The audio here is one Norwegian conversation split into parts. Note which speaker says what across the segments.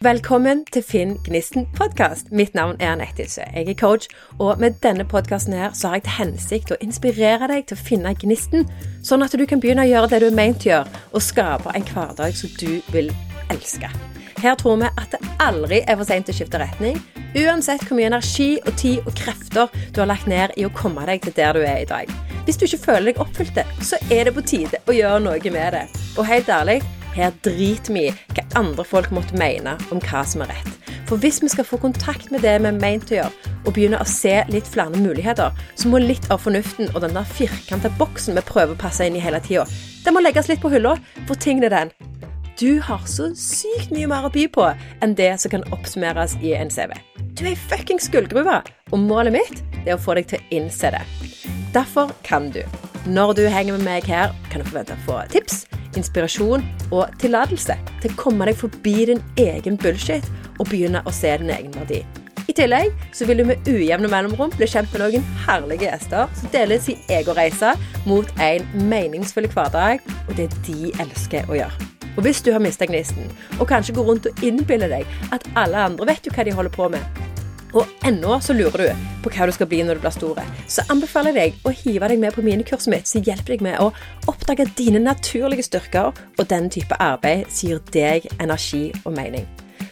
Speaker 1: Velkommen til Finn Gnisten podkast. Mitt navn er Anette Ilse. Jeg er coach, og med denne podkasten her så har jeg til hensikt å inspirere deg til å finne gnisten, sånn at du kan begynne å gjøre det du er ment å gjøre, og skape en hverdag som du vil elske. Her tror vi at det aldri er for seint å skifte retning, uansett hvor mye energi og tid og krefter du har lagt ned i å komme deg til der du er i dag. Hvis du ikke føler deg oppfylt, så er det på tide å gjøre noe med det. Og helt ærlig, her driter vi i hva andre folk måtte mene om hva som er rett. For hvis vi skal få kontakt med det vi er meint å gjøre, og begynne å se litt flere muligheter, så må litt av fornuften og den der firkanta boksen vi prøver å passe inn i hele tida, den må legges litt på hylla, for tingen er den. Du har så sykt mye mer å by på enn det som kan oppsummeres i en CV. Du er ei fuckings gullgruve, og målet mitt er å få deg til å innse det. Derfor kan du. Når du henger med meg her, kan du forvente å få tips inspirasjon og tillatelse til å komme deg forbi din egen bullshit og begynne å se din egen verdi. I tillegg så vil du med ujevne mellomrom bli kjent med noen herlige gjester som deler sin egen reise mot en meningsfull hverdag, og det de elsker å gjøre. Og hvis du har mista gnisten, og kanskje går rundt og innbiller deg at alle andre vet jo hva de holder på med, og ennå så lurer du på hva du skal bli når du blir store, så anbefaler jeg deg å hive deg med på minikurset mitt som hjelper deg med å oppdage dine naturlige styrker og den type arbeid som gir deg energi og mening.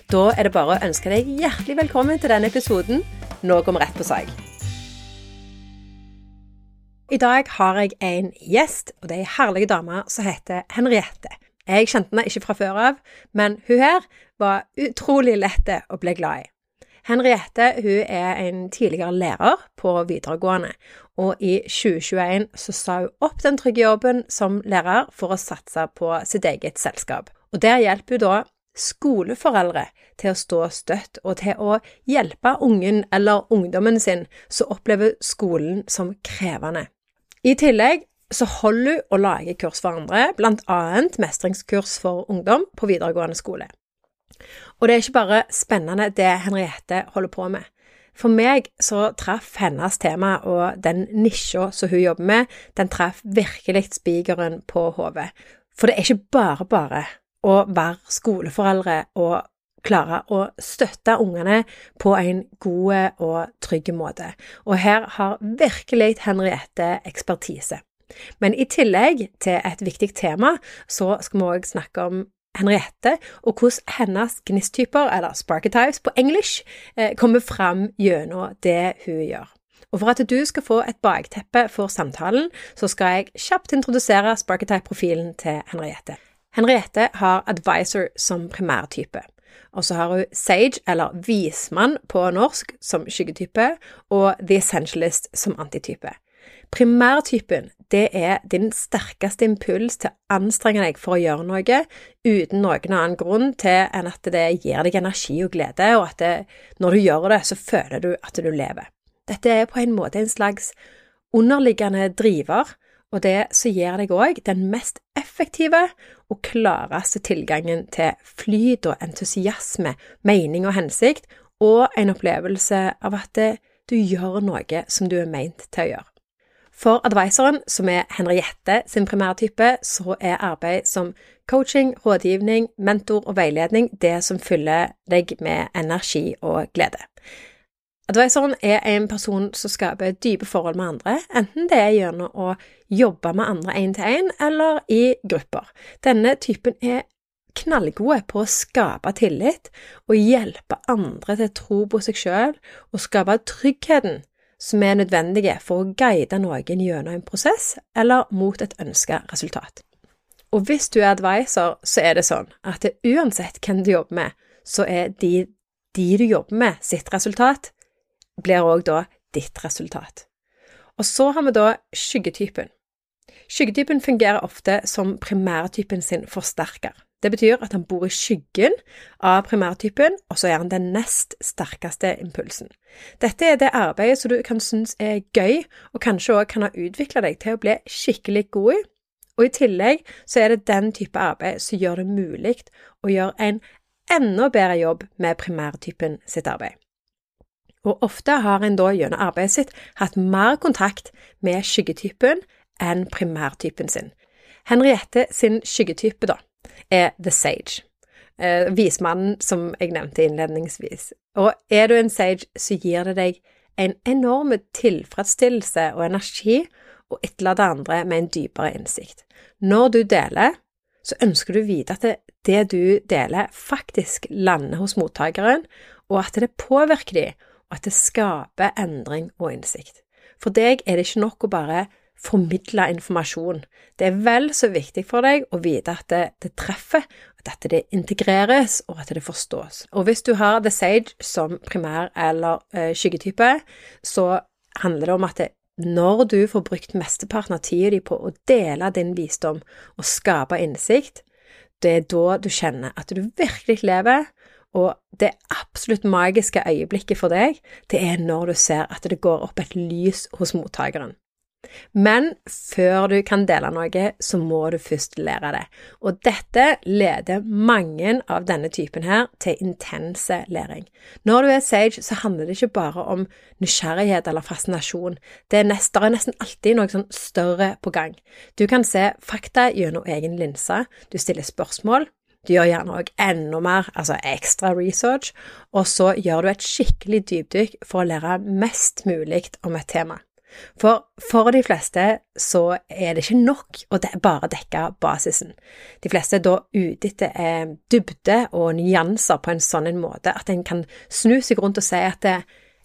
Speaker 1: Da er det bare å ønske deg hjertelig velkommen til denne episoden. Nå går vi rett på sak. I dag har jeg en gjest, og det er ei herlig dame som heter Henriette. Jeg kjente henne ikke fra før av, men hun her var utrolig lett å bli glad i. Henriette hun er en tidligere lærer på videregående, og i 2021 så sa hun opp den trygge jobben som lærer for å satse på sitt eget selskap. Og Der hjelper hun da skoleforeldre til å stå støtt, og til å hjelpe ungen eller ungdommen sin som opplever skolen som krevende. I tillegg så holder hun og lager kurs for andre, blant annet mestringskurs for ungdom på videregående skole. Og det er ikke bare spennende det Henriette holder på med. For meg så traff hennes tema og den nisja som hun jobber med, den traff virkelig spikeren på hodet. For det er ikke bare bare å være skoleforeldre og klare å støtte ungene på en god og trygg måte. Og her har virkelig Henriette ekspertise. Men i tillegg til et viktig tema, så skal vi òg snakke om Henriette, og hvordan hennes gnisttyper, eller sparketypes på engelsk, eh, kommer fram gjennom det hun gjør. Og For at du skal få et bakteppe for samtalen, så skal jeg kjapt introdusere Sparketype-profilen til Henriette. Henriette har advisor som primærtype. Og så har hun Sage, eller vismann på norsk, som skyggetype, og The Essentialist som antitype. Primærtypen det er din sterkeste impuls til å anstrenge deg for å gjøre noe uten noen annen grunn til enn at det gir deg energi og glede, og at det, når du gjør det, så føler du at du lever. Dette er på en måte en slags underliggende driver, og det som gir deg òg den mest effektive og klareste tilgangen til flyt og entusiasme, mening og hensikt, og en opplevelse av at du gjør noe som du er meint til å gjøre. For advisoren, som er Henriette sin primærtype, så er arbeid som coaching, rådgivning, mentor og veiledning det som fyller deg med energi og glede. Advisoren er en person som skaper dype forhold med andre, enten det er gjennom å jobbe med andre én til én eller i grupper. Denne typen er knallgode på å skape tillit og hjelpe andre til å tro på seg sjøl og skape tryggheten som er nødvendige for å guide noen gjennom en prosess eller mot et ønsket resultat. Og hvis du er advisor, så er det sånn at det, uansett hvem du jobber med, så er de, de du jobber med, sitt resultat, blir òg da ditt resultat. Og så har vi da skyggetypen. Skyggetypen fungerer ofte som primærtypen sin forsterker. Det betyr at han bor i skyggen av primærtypen, og så er han den nest sterkeste impulsen. Dette er det arbeidet som du kan synes er gøy, og kanskje også kan ha utvikla deg til å bli skikkelig god i. Og i tillegg så er det den type arbeid som gjør det mulig å gjøre en enda bedre jobb med primærtypen sitt arbeid. Og ofte har en da gjennom arbeidet sitt hatt mer kontakt med skyggetypen enn primærtypen sin. Henriette sin skyggetype, da, er The Sage. Eh, vismannen, som jeg nevnte innledningsvis. Og er du en sage, så gir det deg en enorm tilfredsstillelse og energi å etterlate andre med en dypere innsikt. Når du deler, så ønsker du å vite at det, det du deler, faktisk lander hos mottakeren, og at det påvirker dem, og at det skaper endring og innsikt. For deg er det ikke nok å bare formidle informasjon. Det er vel så viktig for deg å vite at det, det, treffer, at det integreres, og at det forstås. Og hvis du har The Sage som primær- eller eh, skyggetype, så handler det om at det, når du får brukt mesteparten av tida di på å dele din visdom og skape innsikt, det er da du kjenner at du virkelig lever, og det absolutt magiske øyeblikket for deg, det er når du ser at det går opp et lys hos mottakeren. Men før du kan dele noe, så må du først lære det. Og dette leder mange av denne typen her til intense læring. Når du er sage, så handler det ikke bare om nysgjerrighet eller fascinasjon. Det er, nesten alltid noe sånn større på gang. Du kan se fakta gjennom egen linse, du stiller spørsmål, du gjør gjerne òg enda mer, altså ekstra research, og så gjør du et skikkelig dypdykk for å lære mest mulig om et tema. For for de fleste så er det ikke nok å bare dekke basisen. De fleste er da ute etter eh, dybde og nyanser på en sånn en måte at en kan snu seg rundt og si at det,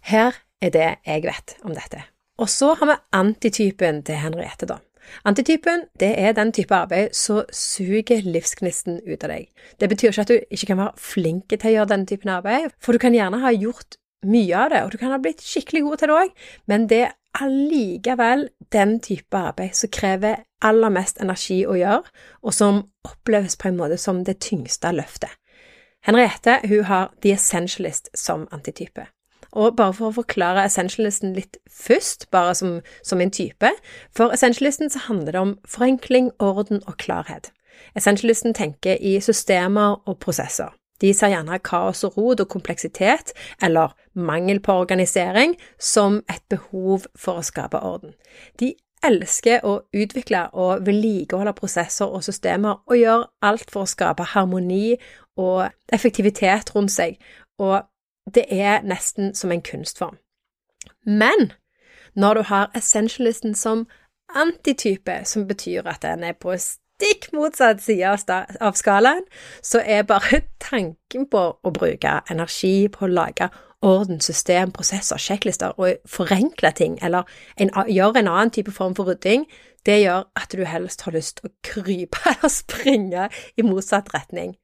Speaker 1: her er det jeg vet om dette. Og så har vi antitypen til Henriette, da. Antitypen det er den type arbeid som suger livsgnisten ut av deg. Det betyr ikke at du ikke kan være flink til å gjøre denne typen arbeid, for du kan gjerne ha gjort mye av det, og du kan ha blitt skikkelig god til det òg, men det er allikevel den type arbeid som krever aller mest energi å gjøre, og som oppleves på en måte som det tyngste løftet. Henriette hun har The Essentialist som antitype. Og bare for å forklare essentialisten litt først, bare som, som en type For essentialisten så handler det om forenkling, orden og klarhet. Essentialisten tenker i systemer og prosesser. De ser gjerne kaos og rot og kompleksitet, eller mangel på organisering, som et behov for å skape orden. De elsker å utvikle og vedlikeholde prosesser og systemer, og gjør alt for å skape harmoni og effektivitet rundt seg, og det er nesten som en kunstform. Men når du har essentialisten som antitype, som betyr at den er på stikk motsatt side av skalaen, så er bare tanken på å bruke energi på å lage orden, system, prosesser, sjekklister og forenkle ting, eller gjøre en annen type form for rydding, det gjør at du helst har lyst til å krype eller springe i motsatt retning.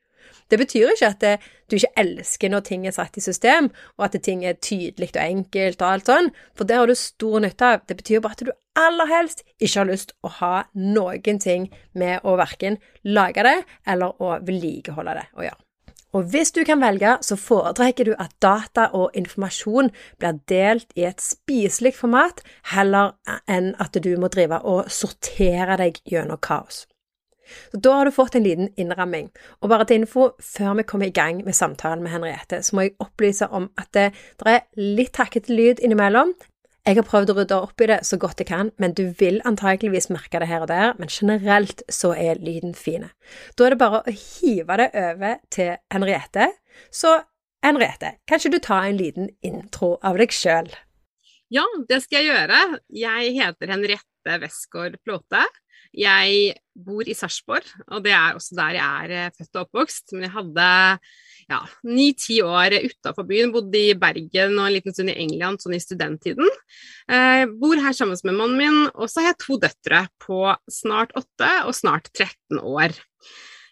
Speaker 1: Det betyr ikke at det, du ikke elsker når ting er satt i system, og at ting er tydelig og enkelt og alt sånn, for det har du stor nytte av. Det betyr bare at du aller helst ikke har lyst å ha noen ting med å verken lage det eller å vedlikeholde det å gjøre. Og hvis du kan velge, så foretrekker du at data og informasjon blir delt i et spiselig format, heller enn at du må drive og sortere deg gjennom kaos. Så Da har du fått en liten innramming. Og bare til info, før vi kommer i gang med samtalen med Henriette, så må jeg opplyse om at det, det er litt hakkete lyd innimellom. Jeg har prøvd å rydde opp i det så godt jeg kan, men du vil antageligvis merke det her og der, men generelt så er lyden fine. Da er det bare å hive det over til Henriette. Så Henriette, kan ikke du ta en liten intro av deg sjøl?
Speaker 2: Ja, det skal jeg gjøre. Jeg heter Henriette Westgård Flåte. Jeg bor i Sarpsborg, og det er også der jeg er eh, født og oppvokst. Men jeg hadde ja, ni-ti år utafor byen. Bodde i Bergen og en liten stund i England sånn i studenttiden. Eh, bor her sammen med mannen min, og så har jeg to døtre på snart åtte og snart 13 år.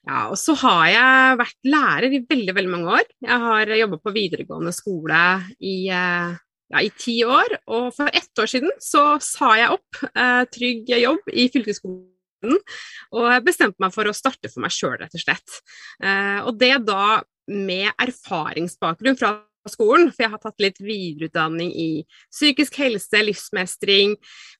Speaker 2: Ja, og så har jeg vært lærer i veldig, veldig mange år. Jeg har jobba på videregående skole i eh, ja, i ti år. Og for ett år siden så sa jeg opp eh, trygg jobb i fylkeskommunen og bestemte meg for å starte for meg sjøl, rett og slett. Eh, og det da med erfaringsbakgrunn fra skolen, for jeg har tatt litt videreutdanning i psykisk helse, livsmestring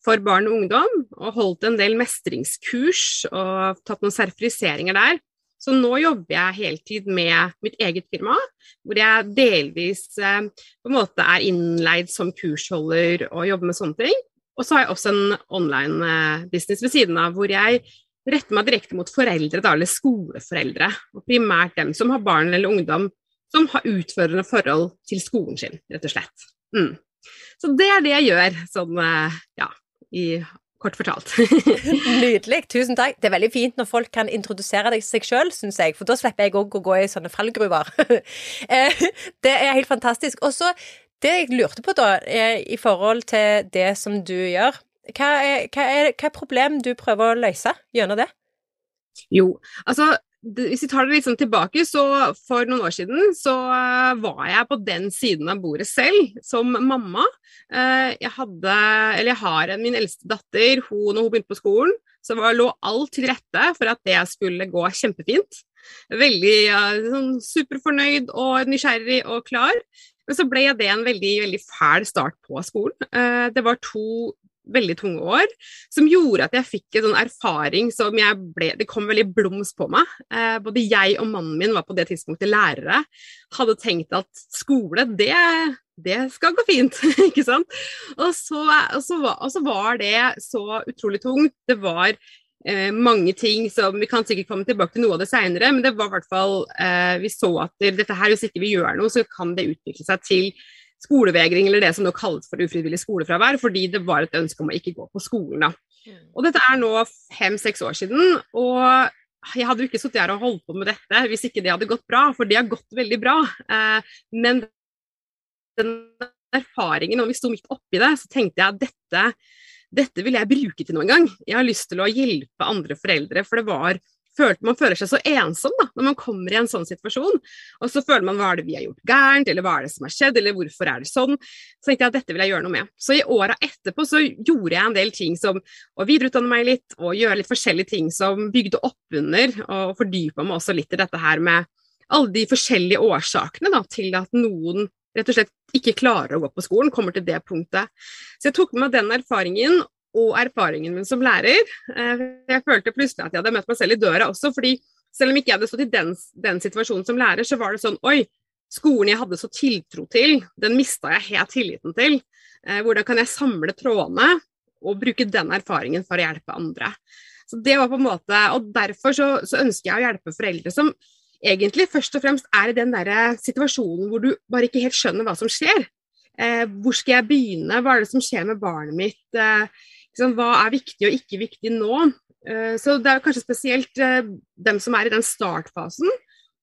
Speaker 2: for barn og ungdom, og holdt en del mestringskurs og tatt noen sertifiseringer der. Så nå jobber jeg heltid med mitt eget firma, hvor jeg delvis eh, på en måte er innleid som kursholder og jobber med sånne ting. Og så har jeg også en online eh, ved siden av, hvor jeg retter meg direkte mot foreldre, da, eller skoleforeldre. Og primært dem som har barn eller ungdom som har utførende forhold til skolen sin, rett og slett. Mm. Så det er det jeg gjør, sånn eh, ja, i kort fortalt.
Speaker 1: Nydelig. Tusen takk. Det er veldig fint når folk kan introdusere seg sjøl, syns jeg, for da slipper jeg òg å gå i sånne fallgruver. Eh, det er helt fantastisk. Og så det jeg lurte på, da, i forhold til det som du gjør, hva er, hva er, hva er problem du prøver å løse gjennom det?
Speaker 2: Jo, altså hvis vi tar det litt sånn tilbake, så for noen år siden så uh, var jeg på den siden av bordet selv, som mamma. Uh, jeg hadde, eller jeg har min eldste datter, hun, når hun begynte på skolen, så lå alt til rette for at det skulle gå kjempefint. Veldig sånn superfornøyd og nysgjerrig og klar. Men så ble det en veldig, veldig fæl start på skolen. det var to veldig tunge år, som gjorde at jeg fikk en sånn erfaring som jeg ble Det kom veldig blums på meg. Eh, både jeg og mannen min var på det tidspunktet lærere. Hadde tenkt at skole, det, det skal gå fint, ikke sant. Og så, og, så var, og så, var, det så utrolig tungt. Det var eh, mange ting som Vi kan sikkert komme tilbake til noe av det seinere, men det var i hvert fall eh, Vi så at dette her, hvis ikke vi gjør noe, så kan det utvikle seg til skolevegring, eller det som nå kalles for ufrivillig skolefravær, fordi det var et ønske om å ikke gå på skolen. Da. Mm. Og dette er nå fem-seks år siden, og jeg hadde jo ikke sittet her og holdt på med dette hvis ikke det hadde gått bra, for det har gått veldig bra. Eh, men den erfaringen, når vi sto midt oppi det, så tenkte jeg at dette, dette vil jeg bruke til noe en gang. Jeg har lyst til å hjelpe andre foreldre, for det var følte man føler seg så ensom da, når man kommer i en sånn situasjon. Og så føler man hva er det vi har gjort gærent, eller hva er det som har skjedd, eller hvorfor er det sånn. Så tenkte jeg at dette vil jeg gjøre noe med. Så i åra etterpå så gjorde jeg en del ting som å videreutdanne meg litt, og gjøre litt forskjellige ting som bygde opp under, og fordypa meg også litt i dette her med alle de forskjellige årsakene da, til at noen rett og slett ikke klarer å gå på skolen, kommer til det punktet. Så jeg tok med meg den erfaringen og erfaringen min som lærer. Eh, jeg følte plutselig at jeg hadde møtt meg selv i døra også, fordi selv om ikke jeg hadde stått i den, den situasjonen som lærer, så var det sånn Oi, skolen jeg hadde så tiltro til, den mista jeg helt tilliten til. Eh, hvordan kan jeg samle trådene og bruke den erfaringen for å hjelpe andre? Så det var på en måte, og Derfor så, så ønsker jeg å hjelpe foreldre som egentlig først og fremst er i den der situasjonen hvor du bare ikke helt skjønner hva som skjer. Eh, hvor skal jeg begynne, hva er det som skjer med barnet mitt? Eh, liksom, hva er viktig og ikke viktig nå. Eh, så det er kanskje spesielt eh, dem som er i den startfasen,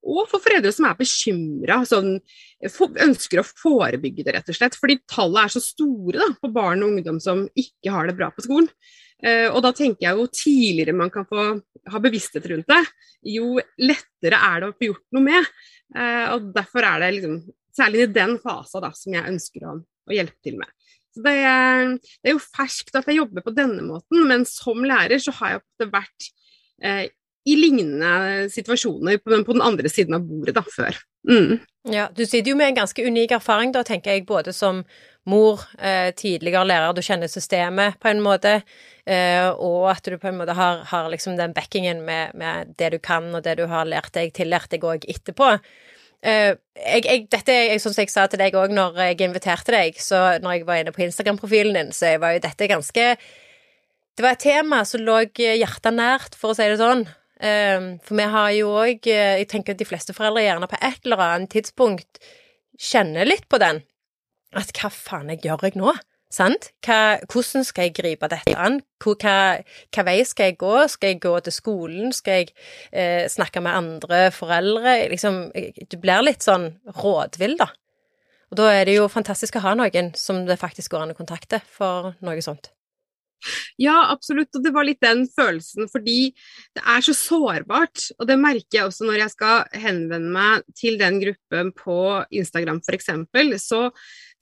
Speaker 2: og for foreldre som er bekymra, sånn, ønsker å forebygge det, rett og slett. Fordi tallet er så store da, på barn og ungdom som ikke har det bra på skolen. Eh, og da tenker jeg jo tidligere man kan få ha bevissthet rundt det, jo lettere er det å få gjort noe med. Og derfor er det liksom, særlig i den fasa da, som jeg ønsker å, å hjelpe til med. Det er, det er, jo ferskt at jeg jobber på denne måten, men som lærer så har jeg vært eh, i lignende situasjoner på den, på den, andre siden av bordet da, før. Mm.
Speaker 1: Ja, du sitter jo med en ganske unik erfaring, da, tenker jeg, både som mor, eh, tidligere lærer, du kjenner systemet på en måte, eh, og at du på en måte har, har liksom den backingen med, med, det du kan, og det du har lært deg, tillært deg òg etterpå. Uh, jeg, jeg, dette sånn som jeg sa til deg òg når jeg inviterte deg, så når jeg var inne på Instagram-profilen din, så var jo dette ganske Det var et tema som lå hjertet nært, for å si det sånn. Uh, for vi har jo òg uh, Jeg tenker at de fleste foreldre gjerne på et eller annet tidspunkt kjenner litt på den. At hva faen jeg gjør jeg nå? Sant? Hva, hvordan skal jeg gripe dette an? Hva, hva, vei skal jeg gå? Skal jeg gå til skolen? Skal jeg eh, snakke med andre foreldre? Liksom, du blir litt sånn rådvill, da. Og da er det jo fantastisk å ha noen som det faktisk går an å kontakte for noe sånt.
Speaker 2: Ja, absolutt. Og det var litt den følelsen, fordi det er så sårbart. Og det merker jeg også når jeg skal henvende meg til den gruppen på Instagram f.eks. Så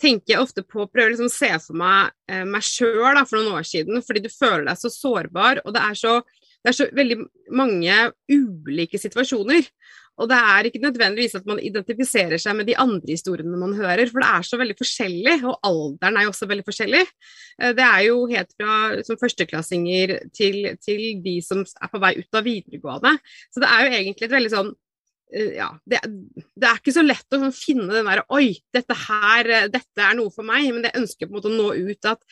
Speaker 2: tenker jeg ofte på å prøve å liksom se for meg eh, meg sjøl for noen år siden, fordi du føler deg så sårbar. Og det er så, det er så veldig mange ulike situasjoner. Og det er ikke nødvendigvis at man identifiserer seg med de andre historiene man hører, for det er så veldig forskjellig, og alderen er jo også veldig forskjellig. Eh, det er jo helt fra som førsteklassinger til, til de som er på vei ut av videregående. Så det er jo egentlig et veldig sånn Eh, ja, det, det, er ikke så lett å sånn finne den derre Oi, dette her, eh, dette er noe for meg. Men jeg ønsker på en måte å nå ut at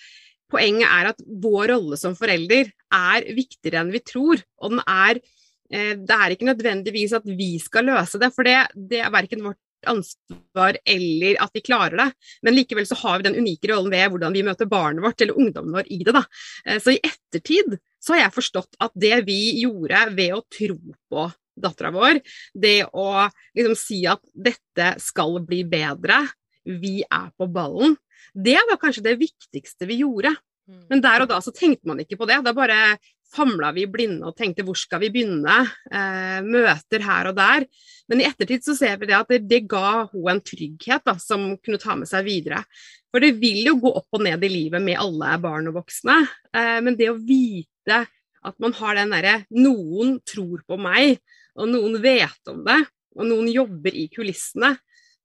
Speaker 2: poenget er at vår rolle som forelder er viktigere enn vi tror. Og den er Det er ikke nødvendigvis at vi skal løse det, for det, det er verken vårt ansvar eller at vi klarer det. Men likevel så har vi den unike rollen ved hvordan vi møter barnet vårt eller ungdommen vår i det. da. Eh, så i ettertid så har jeg forstått at det vi gjorde ved å tro på dattera vår, det å liksom si at dette skal bli bedre, vi er på ballen, det var kanskje det viktigste vi gjorde. Mm. Men der og da så tenkte man ikke på det. Da bare famla vi blinde og tenkte hvor skal vi begynne? Eh, møter her og der. Men i ettertid så ser vi det at det, det ga hun en trygghet da, som kunne ta med seg videre. For det vil jo gå opp og ned i livet med alle barn og voksne. Eh, men det å vite at man har den derre Noen tror på meg, og noen vet om det, og noen jobber i kulissene.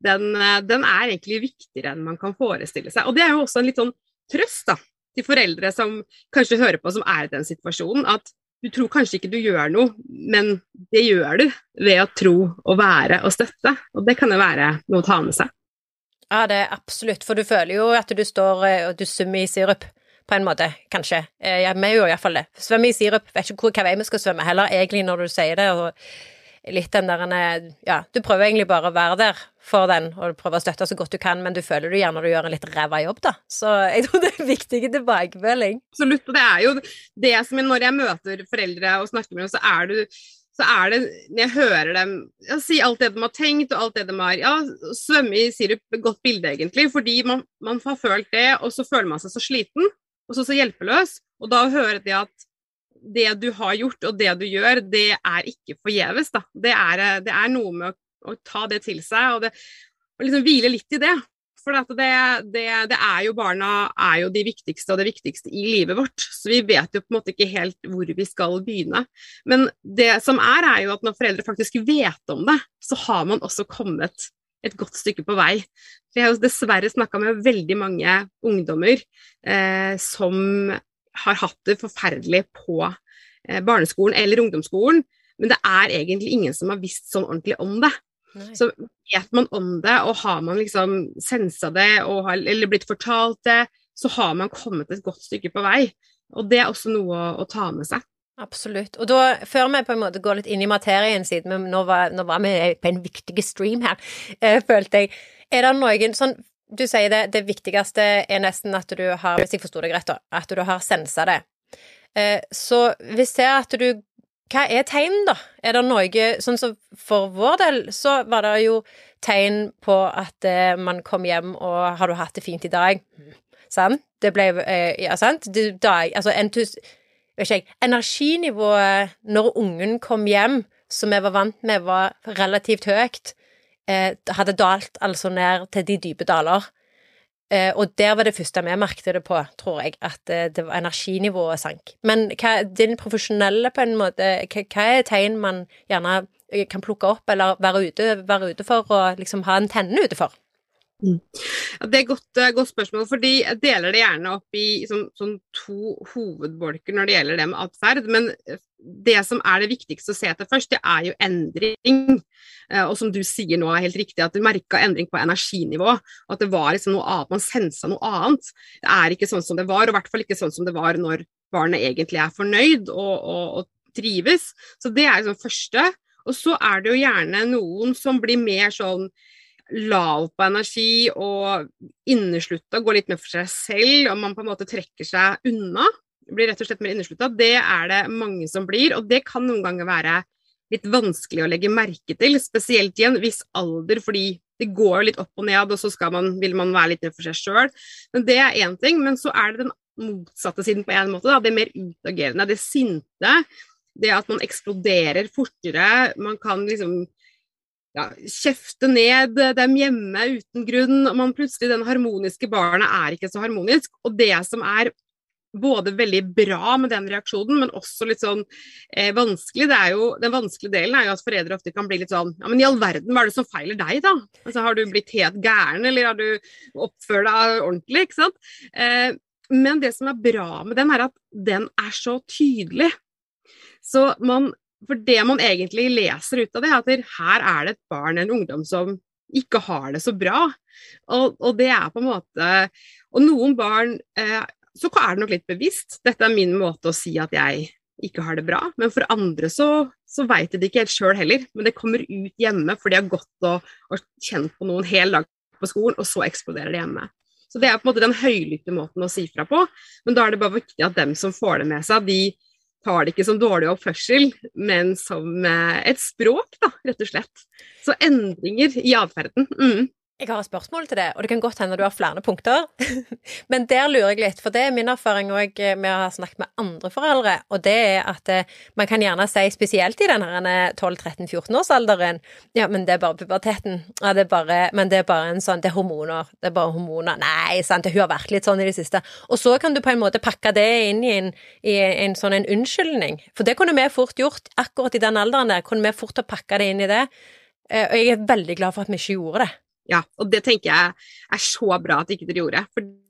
Speaker 2: Den, eh, den er egentlig viktigere enn man kan forestille seg. Og det er jo også en litt sånn trøst da, til foreldre som kanskje hører på, som er i den situasjonen, at du tror kanskje ikke du gjør noe, men det gjør du ved å tro og være og støtte. Og det kan jo være noe å ta med seg.
Speaker 1: Ja, det er absolutt, for du føler jo at du står eh, og du summer i sirup, på en måte, kanskje. Eh, vi gjør iallfall det. Svømme i sirup, vet ikke hvilken vei vi skal svømme heller, egentlig, når du sier det. og litt den der Ja, du prøver egentlig bare å være der for den, og du prøver å støtte så godt du kan, men du føler du gjerne du gjør en litt ræva jobb, da. Så jeg tror det er viktig tilbakemelding.
Speaker 2: Absolutt, og det er jo det som når jeg møter foreldre og snakker med dem, så er du så er det, når jeg hører dem ja, si alt det de har tenkt, og alt det de har Ja, svømme i sirup, godt bilde, egentlig. Fordi man, man, har følt det, og så føler man seg så sliten, og så så hjelpeløs. Og da å høre det at det du har gjort, og det du gjør, det er ikke forgjeves. Det er, det er noe med å, å, ta det til seg, og, det, og liksom hvile litt i det. For det, det, det, er jo barna er jo de viktigste og det viktigste i livet vårt. Så vi vet jo på en måte ikke helt hvor vi skal begynne. Men det som er, er jo at når foreldre faktisk vet om det, så har man også kommet et godt stykke på vei. For jeg har jo dessverre snakka med veldig mange ungdommer eh, som har hatt det forferdelig på eh, barneskolen eller ungdomsskolen, men det er egentlig ingen som har visst sånn ordentlig om det. Nei. Så vet man om det, og har man liksom sensa det har, eller blitt fortalt det, så har man kommet et godt stykke på vei. Og det er også noe å, å ta med seg.
Speaker 1: Absolutt. Og da, før vi på en måte går litt inn i materien, siden nå var, nå var vi på en viktig stream her, eh, følte jeg Er det noen sånn Du sier det, det viktigste er nesten at du har, hvis jeg forsto deg rett, at du har sensa det. Eh, så vi det er at du hva er tegn, da? Er det noe Sånn som for vår del, så var det jo tegn på at eh, man kom hjem og 'Har du hatt det fint i dag?' Sant? Det ble eh, Ja, sant? Det, altså entus... Vet ikke jeg Energinivået når ungen kom hjem, som vi var vant med, var relativt høyt. Eh, hadde dalt altså ned til de dype daler. Eh, og der var det første vi merket det på, tror jeg, at eh, det var energinivået sank. Men hva, din profesjonelle, på en måte, hva, hva, er tegn man gjerne eh, kan plukke opp, eller være ute, være ute for, og liksom ha en tenne ute for?
Speaker 2: Mm. Det er et godt, godt, spørsmål, fordi jeg deler det gjerne opp i sånn, sånn to hovedbolker når det gjelder det med atferd. Men det som er det viktigste å se etter først, det er jo endring. Eh, og som du sier nå er helt riktig, at du merka endring på energinivå. At det var liksom noe annet, man sensa noe annet. Det er ikke sånn som det var, og i hvert fall ikke sånn som det var når barnet egentlig er fornøyd og, og, og trives. Så det er liksom første. Og så er det jo gjerne noen som blir mer sånn lav på energi og inneslutta, går litt mer for seg selv, og man på en måte trekker seg unna. Blir rett og slett mer inneslutta. Det er det mange som blir, og det kan noen ganger være litt vanskelig å legge merke til, spesielt i en viss alder, fordi det går litt opp og ned, og så man, vil man være litt ned for seg sjøl. Men det er én ting. Men så er det den motsatte siden på en måte. Da. Det mer utagerende, det sinte. Det at man eksploderer fortere. Man kan liksom ja, kjefte ned dem hjemme uten grunn. og man plutselig, Den harmoniske barnet er ikke så harmonisk. Og det som er både veldig bra med den reaksjonen, men også litt sånn eh, vanskelig. Det er jo, den vanskelige delen er jo at foreldre ofte kan bli litt sånn Ja, men i all verden, hva er det som feiler deg, da? Altså, har du blitt helt gæren, eller har du oppført deg ordentlig? Ikke sant? Eh, men det som er bra med den, er at den er så tydelig. Så man For det man egentlig leser ut av det, er at her er det et barn, en ungdom, som ikke har det så bra. Og, og det er på en måte Og noen barn eh, så er det nok litt bevisst. Dette er min måte å si at jeg ikke har det bra. Men for andre så, så veit de det ikke helt sjøl heller. Men det kommer ut hjemme, for de har gått og, og kjent på noen hel dag på skolen, og så eksploderer det hjemme. Så det er på en måte den høylytte måten å si fra på. Men da er det bare viktig at dem som får det med seg, de tar det ikke som dårlig oppførsel, men som eh, et språk, da, rett og slett. Så endringer i atferden. Mm.
Speaker 1: Jeg har et spørsmål til det, og det kan godt hende du har flere punkter. Men der lurer jeg litt, for det er min erfaring òg med å ha snakket med andre foreldre, og det er at eh, man kan gjerne si, spesielt i denne 12-13-14-årsalderen, ja, men det er bare puberteten. Ja, det er bare, men det er bare en sånn Det er hormoner. Det er bare hormoner. Nei, sant, hun har vært litt sånn i det siste. Og så kan du på en måte pakke det inn i en, i en sånn en unnskyldning. For det kunne vi fort gjort akkurat i den alderen der. Kunne vi fort ha pakka det inn i det. Eh, og jeg er veldig glad for at vi ikke gjorde det.
Speaker 2: Ja, og det tenker jeg er så bra at ikke dere gjorde.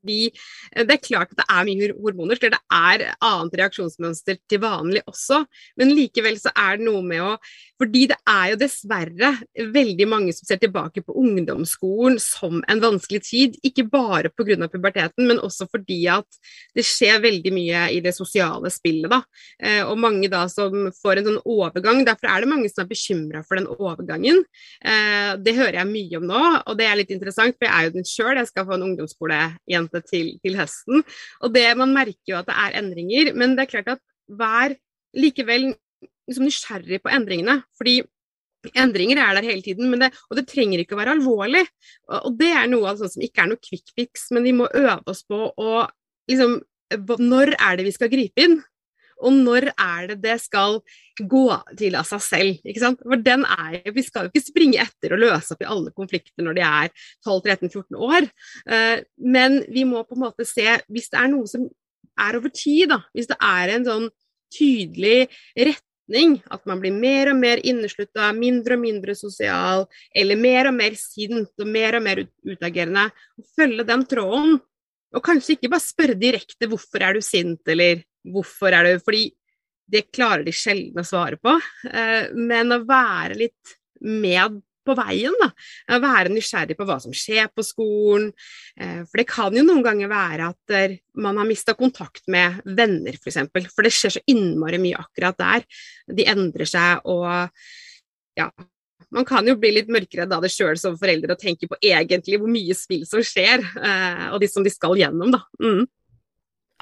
Speaker 2: Fordi eh, det er klart at det er mye hormoner, det er annet reaksjonsmønster til vanlig også. Men likevel så er det noe med å Fordi det er jo dessverre veldig mange som ser tilbake på ungdomsskolen som en vanskelig tid. Ikke bare pga. puberteten, men også fordi at det skjer veldig mye i det sosiale spillet, da. Eh, og mange da som får en sånn overgang. Derfor er det mange som er bekymra for den overgangen. Eh, det hører jeg mye om nå og det er litt interessant, for jeg er jo den sjøl. Jeg skal få en ungdomsskolejente til, til, høsten. Og det, man merker jo at det er endringer, men det er klart at vær likevel liksom nysgjerrig på endringene. fordi Endringer er der hele tiden, det, og det trenger ikke å være alvorlig. Og, det er noe av sånt som ikke er noe quick fix, men vi må øve oss på å liksom Når er det vi skal gripe inn? Og når er det det skal gå til av seg selv? ikke sant? For den er, Vi skal jo ikke springe etter og løse opp i alle konflikter når de er 12-13-14 år. Uh, men vi må på en måte se, hvis det er noe som er over tid, da, hvis det er en sånn tydelig retning, at man blir mer og mer inneslutta, mindre og mindre sosial, eller mer og mer sint og mer og mer utagerende, følge den tråden. Og kanskje ikke bare spørre direkte 'hvorfor er du sint', eller Hvorfor er det Fordi det klarer de sjelden å svare på. Eh, men å være litt med på veien, da. Å være nysgjerrig på hva som skjer på skolen. Eh, for det kan jo noen ganger være at eh, man har mista kontakt med venner, f.eks. For, eksempel. for det skjer så innmari mye akkurat der. De endrer seg og ja. Man kan jo bli litt mørkredd av det sjøl som foreldre og tenke på egentlig hvor mye spill som skjer, og de som de skal gjennom, da. Mm.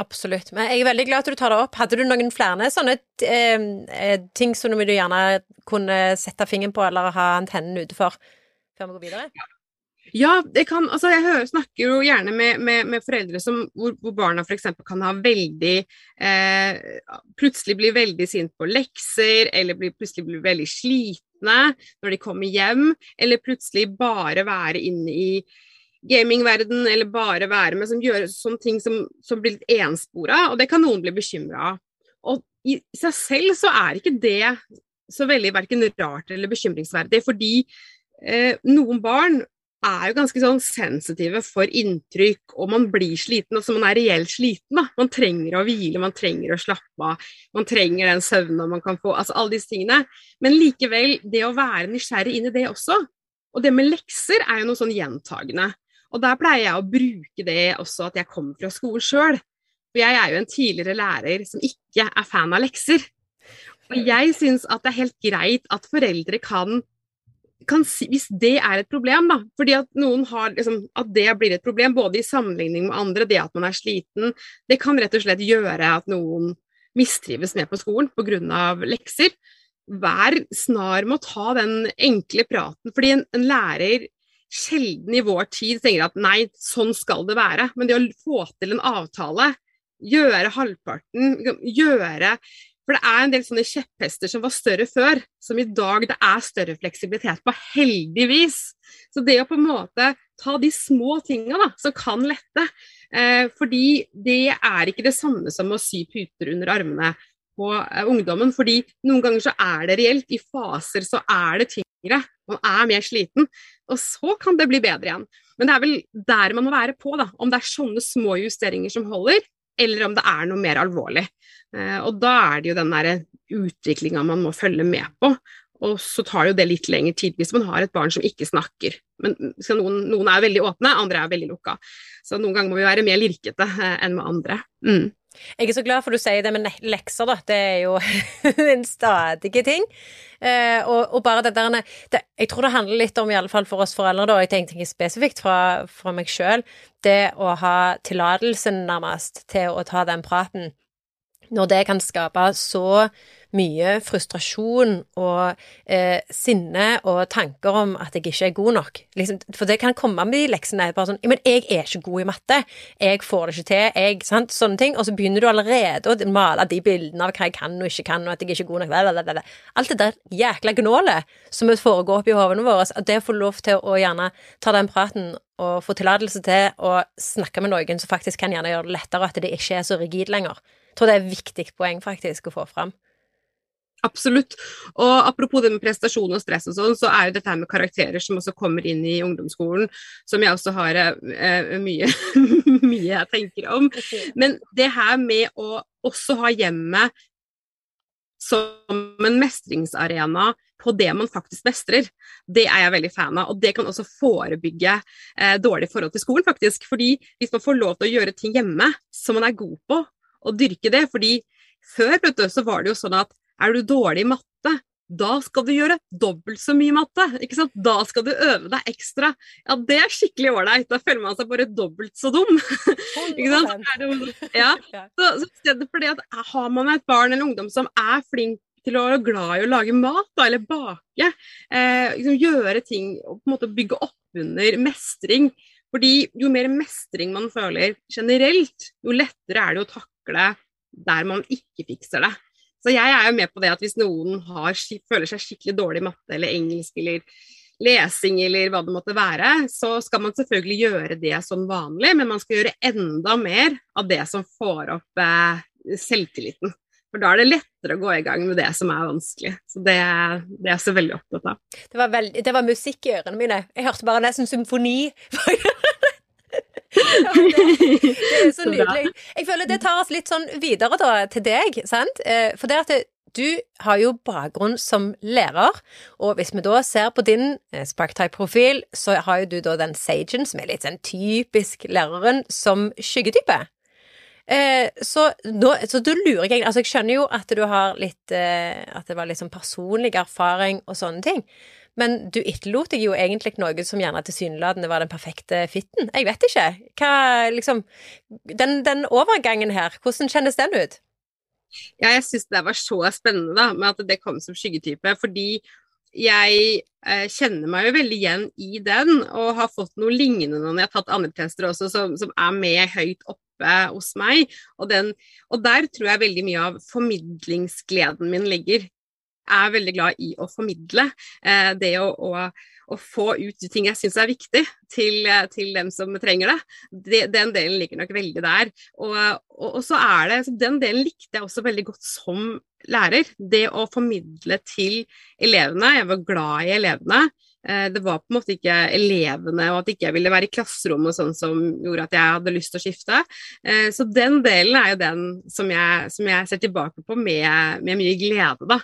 Speaker 1: Absolutt. Men jeg er veldig glad at du tar det opp. Hadde du noen flere sånne eh, eh ting som du gjerne kunne sette fingeren på eller ha antennen ute for før vi går videre?
Speaker 2: Ja, det kan, altså jeg hører, snakker jo gjerne med, med, med foreldre som, hvor, hvor barna f.eks. kan ha veldig eh, Plutselig bli veldig sint på lekser, eller bli, plutselig bli veldig slitne når de kommer hjem, eller plutselig bare være inne i gamingverden, eller bare være med, som gjør sånne ting som, som blir litt enspora, og det kan noen bli bekymra av. Og i seg selv så er ikke det så veldig verken rart eller bekymringsverdig, fordi eh, noen barn er jo ganske sånn sensitive for inntrykk, og man blir sliten, altså man er reelt sliten. da. Man trenger å hvile, man trenger å slappe av, man trenger den søvnen man kan få, altså alle disse tingene. Men likevel, det å være nysgjerrig inn i det også, og det med lekser er jo noe sånn gjentagende. Og der pleier jeg å bruke det også at jeg kommer fra skolen sjøl. For jeg er jo en tidligere lærer som ikke er fan av lekser. Og jeg syns at det er helt greit at foreldre kan, kan si, Hvis det er et problem, da. Fordi at noen har liksom, At det blir et problem, både i sammenligning med andre, det at man er sliten, det kan rett og slett gjøre at noen mistrives med på skolen pga. lekser. Vær snar med å ta den enkle praten. Fordi en, en lærer sjelden i vår tid tenker at nei, sånn skal det være. Men det å få til en avtale, gjøre halvparten, gjøre For det er en del sånne kjepphester som var større før, som i dag det er større fleksibilitet på, heldigvis. Så det å på en måte ta de små tinga som kan lette. Eh, fordi det er ikke det samme som å sy puter under armene på eh, ungdommen. fordi noen ganger så er det reelt. I faser så er det tyngre. Man er mer sliten. Og så kan det bli bedre igjen. Men det er vel der man må være på, da. Om det er sånne små justeringer som holder, eller om det er noe mer alvorlig. Eh, og da er det jo den derre utviklinga man må følge med på. og så tar jo det litt lengre tid hvis man har et barn som ikke snakker. Men noen, noen, er veldig åpne, andre er veldig lukka. Så noen ganger må vi være mer lirkete eh, enn med andre. Mm.
Speaker 1: Jeg er så glad for du sier det med lekser, da. Det er jo en stadig ting. Eh, og, og, bare det der det, Jeg tror det handler litt om, i alle fall for oss foreldre, da, jeg tenker spesifikt fra, fra meg sjøl, det å ha tillatelsen, nærmest, til å ta den praten. Når det kan skape så mye frustrasjon og eh, sinne og tanker om at jeg ikke er god nok. Liksom, for det kan komme med de leksene. Bare sånn Men jeg er ikke god i matte. Jeg får det ikke til. Jeg, sant? Sånne ting. Og så begynner du allerede å male de bildene av hva jeg kan og ikke kan, og at jeg ikke er god nok. Blablabla. Alt det der jækla gnålet som foregår oppi hodene våre. At det å få lov til å gjerne ta den praten og få tillatelse til å snakke med noen som faktisk kan gjerne gjøre det lettere, at det ikke er så rigid lenger. Jeg tror det er et viktig poeng faktisk å få fram.
Speaker 2: Absolutt. Og apropos det med prestasjon og stress og sånn, så er jo dette her med karakterer som også kommer inn i ungdomsskolen, som jeg også har eh, mye, mye jeg tenker om. Men det her med å også ha hjemmet som en mestringsarena på det man faktisk mestrer, det er jeg veldig fan av. Og det kan også forebygge eh, dårlig forhold til skolen, faktisk. Fordi hvis man får lov til å gjøre ting hjemme som man er god på, og dyrke det fordi før vet du, så var det jo sånn at er du dårlig i matte, da skal du gjøre dobbelt så mye matte. ikke sant? Da skal du øve deg ekstra. Ja, det er skikkelig ålreit. Da føler man seg bare dobbelt så dum. ikke sant? Ja. Så, så stedet for det at har man et barn eller ungdom som er flink til å være glad i å lage mat da, eller bake, eh, liksom gjøre ting og på en måte bygge opp under mestring. Fordi jo mer mestring man føler generelt, jo lettere er det å takle der man ikke fikser det. Så jeg er jo med på det at hvis noen har, føler seg skikkelig dårlig i matte eller engelsk eller lesing eller hva det måtte være, så skal man selvfølgelig gjøre det som vanlig, men man skal gjøre enda mer av det som får opp eh, selvtilliten. For da er det lettere å gå i gang med det som er vanskelig. Så det, det er jeg så veldig opptatt av.
Speaker 1: Det var, veld, det var musikk i ørene mine. Jeg hørte bare nesten symfoni. det, det, er så nydelig. Jeg føler det tar oss litt sånn videre da, til deg, sant? Eh, for det at du har jo bakgrunn som lærer, og hvis vi da ser på din eh, Sparktype-profil, så har jo du da den Sagen, som er litt sånn typisk læreren, som skyggetype. Eh, så, nå, så da lurer jeg Altså, jeg skjønner jo at du har litt eh, At det var litt sånn personlig erfaring og sånne ting. Men du etterlot deg jo egentlig noe som gjerne tilsynelatende var den perfekte fitten. Jeg vet ikke. Hva liksom Den, den overgangen her, hvordan kjennes den ut?
Speaker 2: Ja, jeg syns det var så spennende da, med at det kom som skyggetype. Fordi jeg eh, kjenner meg jo veldig igjen i den, og har fått noe lignende når jeg har tatt andre tester også, som, som er med høyt oppe hos meg. Og, den, og, der tror jeg veldig mye av formidlingsgleden min ligger er veldig glad i å formidle. Eh, det å, å, å, få ut de ting jeg syns er viktig, til, eh, til, dem som trenger det. De, Den delen ligger nok veldig der. Og, og, og så er det, så Den delen likte jeg også veldig godt som lærer. Det å formidle til elevene. Jeg var glad i elevene. Eh, det var på en måte ikke elevene og at ikke jeg ville være i klasserommet sånn som gjorde at jeg hadde lyst til å skifte. Eh, så den delen er jo den som jeg, som jeg ser tilbake på med, med mye glede, da.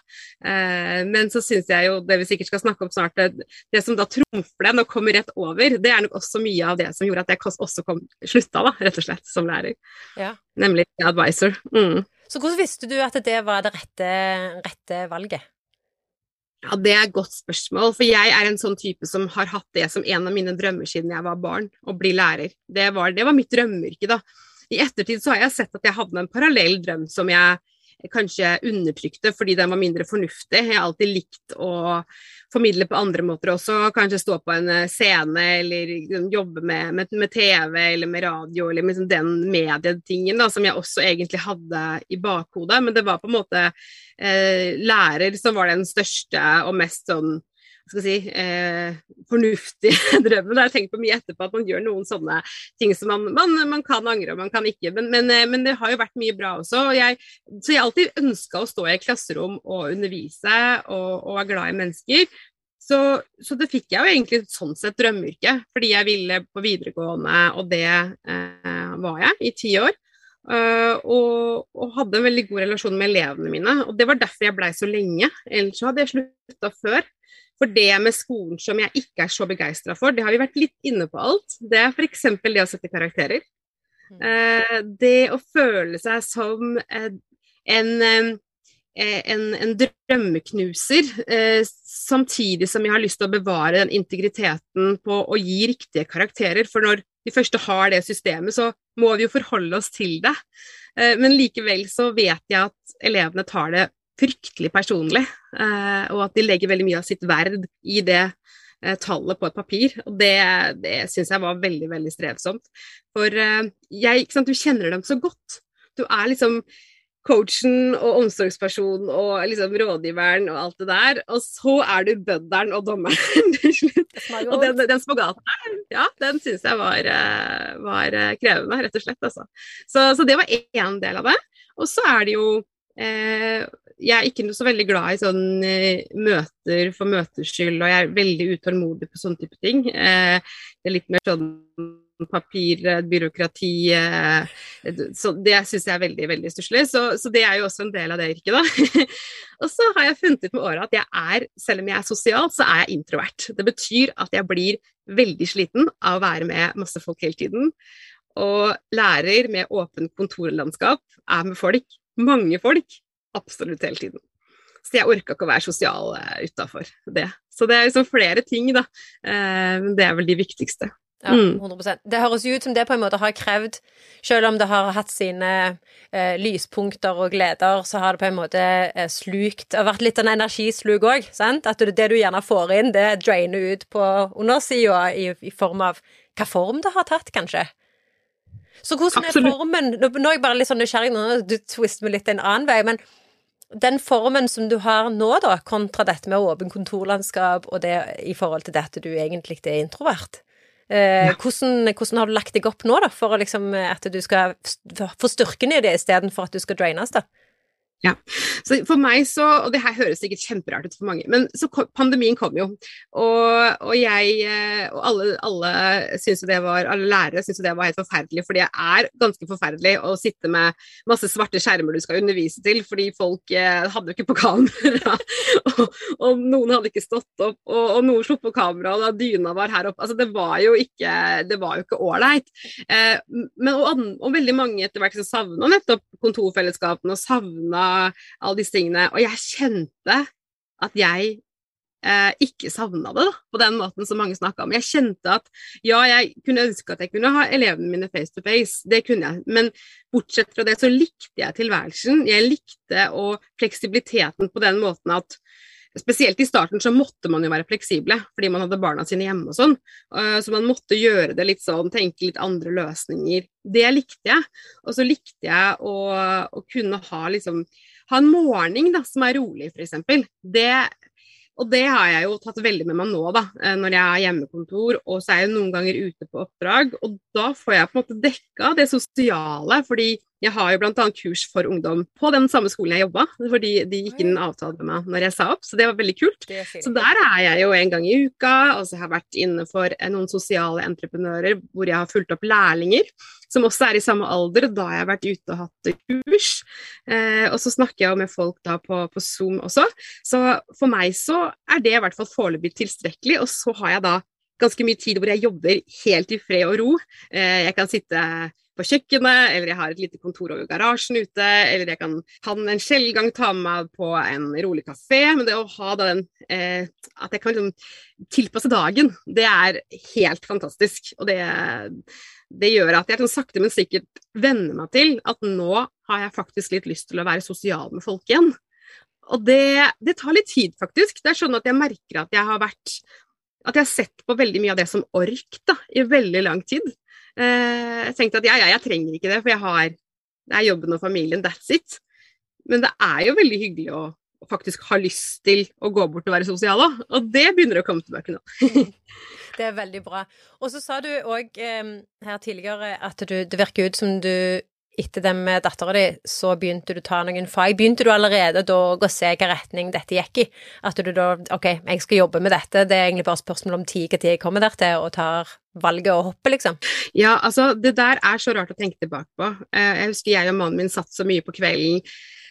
Speaker 2: Eh, men så syns jeg jo, det vi sikkert skal snakke om snart, det, det som da trumfer den og kommer rett over, det er nok også mye av det som gjorde at jeg også kom, slutta, da, rett og slett, som lærer. Ja. Nemlig advisor. Mm.
Speaker 1: Så hvordan visste du at det var det rette, rette valget?
Speaker 2: Ja, Det er et godt spørsmål. For jeg er en sånn type som har hatt det som en av mine drømmer siden jeg var barn, å bli lærer. Det var, det var mitt drømmeyrke, da. I ettertid så har jeg sett at jeg hadde en parallell drøm som jeg kanskje undertrykte fordi den var mindre fornuftig. Jeg har alltid likt å formidle på andre måter også, kanskje stå på en eh, scene eller liksom jobbe med, med, med TV eller med radio eller med liksom den medietingen da, som jeg også egentlig hadde i bakhodet. Men det var på en måte eh, lærer som var den største og mest sånn skal si, eh, fornuftige drømmen. Jeg har tenkt på mye etterpå at man gjør noen sånne ting som man, man, man kan angre og man kan ikke. Men, men, eh, men, det har jo vært mye bra også. Jeg, så jeg har alltid ønska å stå i et klasserom og undervise og, og være glad i mennesker. Så, så, det fikk jeg jo egentlig sånn sett drømmeyrke, fordi jeg ville på videregående, og det eh, var jeg i ti år. Uh, og, og, hadde en veldig god relasjon med elevene mine. Og det var derfor jeg blei så lenge. Ellers hadde jeg slutta før. For det med skolen som jeg ikke er så begeistra for, det har vi vært litt inne på alt. Det er f.eks. det å sette karakterer. Uh, det å føle seg som uh, en, en, en, drømmeknuser, samtidig som jeg har lyst til å bevare den integriteten på å gi riktige karakterer. For når de første har det systemet, så må vi jo forholde oss til det. Eh, men likevel så vet jeg at elevene tar det fryktelig personlig, eh, og at de legger veldig mye av sitt verd i det eh, tallet på et papir. Og det, det syns jeg var veldig, veldig strevsomt. For jeg, sant, du kjenner dem så godt. Du er liksom coachen og omsorgspersonen og liksom rådgiveren og alt det der. Og så er du bødderen og dommeren til slutt. Og den, den spagaten der, ja, den syns jeg var, eh, var, eh, krevende, rett og slett. Altså. Så, så, det var én del av det. Og så er det jo eh, Jeg er ikke så veldig glad i sånn eh, møter for møters skyld, og jeg er veldig utålmodig på sånne type ting. Eh, det er litt mer sånn papir, byråkrati så Det syns jeg er veldig veldig stusslig. Så, så, det er jo også en del av det yrket, da. og så har jeg funnet ut med åra at jeg er, selv om jeg er sosial, så er jeg introvert. Det betyr at jeg blir veldig sliten av å være med masse folk hele tiden. Og lærer med åpent kontorlandskap er med folk, mange folk, absolutt hele tiden. Så jeg orka ikke å være sosial uh, utafor det. Så det er liksom flere ting, da. Uh, men det er vel de viktigste.
Speaker 1: Ja, 100 mm. Det høres jo ut som det på en måte har krevd Selv om det har hatt sine eh, lyspunkter og gleder, så har det på en måte eh, slukt Det har vært litt en energisluk òg, sant? At det, det, du gjerne får inn, det drainer ut på undersida i, i, form av hva form det har tatt, kanskje. Så hvordan Absolutt. er formen Nå, er jeg bare litt sånn nysgjerrig, nå du twister meg litt en annen vei, men den formen som du har nå, da, kontra dette med åpen kontorlandskap og det i forhold til dette du egentlig er introvert, Eh, hvordan, hvordan, har du lagt deg opp nå, da, for liksom, at du skal få styrken i det istedenfor at du skal draines, da?
Speaker 2: Ja. Så for meg så, og det her høres sikkert kjemperart ut for mange, men så pandemien kom jo. Og, og jeg eh, og alle, alle syns det var, alle lærere syns jo det var helt forferdelig, for det er ganske forferdelig å sitte med masse svarte skjermer du skal undervise til, fordi folk eh, hadde jo ikke på kamera, og, og, noen hadde ikke stått opp, og, og noen slo på kamera, og da dyna var her oppe. Altså det var jo ikke det var jo ikke ålreit. Eh, og, og, veldig mange etter hvert som savna nettopp kontorfellesskapene og savna alle disse tingene. Og jeg kjente at jeg eh, ikke savna det da, på den måten som mange snakka om. Jeg kjente at ja, jeg kunne ønske at jeg kunne ha elevene mine face to face, det kunne jeg. Men bortsett fra det så likte jeg tilværelsen. Jeg likte og fleksibiliteten på den måten at Spesielt i starten så måtte man jo være fleksible, fordi man hadde barna sine hjemme og sånn. Eh, så man måtte gjøre det litt sånn, tenke litt andre løsninger. Det likte jeg. Og så likte jeg å, å kunne ha liksom Ha en morgen da, som er rolig, f.eks. Det og det har jeg jo tatt veldig med meg nå, da, eh, når jeg har hjemmekontor. Og så er jeg noen ganger ute på oppdrag, og da får jeg på en måte dekka det sosiale. fordi jeg har jo bl.a. kurs for ungdom på den samme skolen jeg jobba, fordi de gikk inn en avtale med meg når jeg sa opp, så det var veldig kult. Så der er jeg jo en gang i uka, og så har jeg vært inne for noen sosiale entreprenører hvor jeg har fulgt opp lærlinger som også er i samme alder. Da har jeg vært ute og hatt kurs. Eh, og så snakker jeg med folk da på, på, Zoom også. Så for meg så er det i hvert fall foreløpig tilstrekkelig. Og så har jeg da ganske mye tid hvor jeg jobber helt i fred og ro. Eh, jeg kan sitte på kjøkkenet, eller jeg har et lite kontor over garasjen ute, eller jeg kan, kan en sjelden ta med meg på en rolig kafé. Men det å ha den eh, At jeg kan liksom tilpasse dagen, det er helt fantastisk. Og det, det gjør at jeg kan sakte, men sikkert venne meg til at nå har jeg faktisk litt lyst til å være sosial med folk igjen. Og det, det tar litt tid, faktisk. Det er sånn at jeg merker at jeg har vært at jeg har sett på veldig mye av det som ork da, i veldig lang tid. Eh, jeg tenkte at ja, ja, jeg trenger ikke det, for jeg har det er jobben og familien, that's it. Men det er jo veldig hyggelig å, faktisk ha lyst til å gå bort og være sosial òg, og det begynner å komme tilbake nå.
Speaker 1: det er veldig bra. Og så sa du òg eh, her tidligere at du, det virker ut som du etter det med dattera di, så begynte du å ta noen fag. Begynte du allerede da å se hvilken retning dette gikk i? At du da Ok, jeg skal jobbe med dette, det er egentlig bare spørsmål om tid når jeg kommer der til og tar valget og hopper, liksom?
Speaker 2: Ja, altså, det der er så rart å tenke tilbake på. Eh, jeg husker jeg og mannen min satt så mye på kvelden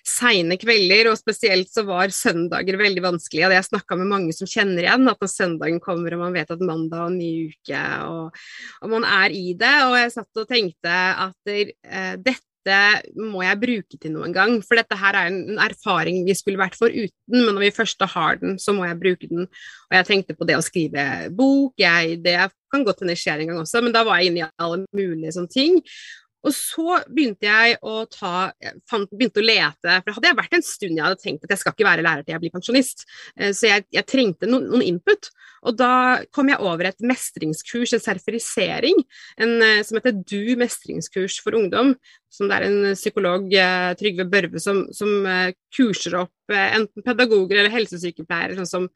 Speaker 2: seine kvelder, og spesielt så var søndager veldig vanskelig. Og jeg snakka med mange som kjenner igjen, at når søndagen kommer og man vet at mandag og ny uke, og, og, man er i det. Og jeg satt og tenkte at uh, dette må jeg bruke til noe en gang. For dette her er en erfaring vi skulle vært foruten, men når vi først har den, så må jeg bruke den. Og jeg tenkte på det å skrive bok, jeg, det kan godt hende skjer en gang også, men da var jeg inne i alle mulige sånne ting. Og så begynte jeg å ta fant, begynte å lete, for hadde jeg vært en stund jeg hadde tenkt at jeg skal ikke være lærer til jeg blir pensjonist, eh, så jeg, jeg trengte noen, noen, input. Og da kom jeg over et mestringskurs, en sertifisering, eh, som heter DU mestringskurs for ungdom. Som det er en psykolog, eh, Trygve Børve, som, som kurser opp enten pedagoger eller helsesykepleiere sånn som,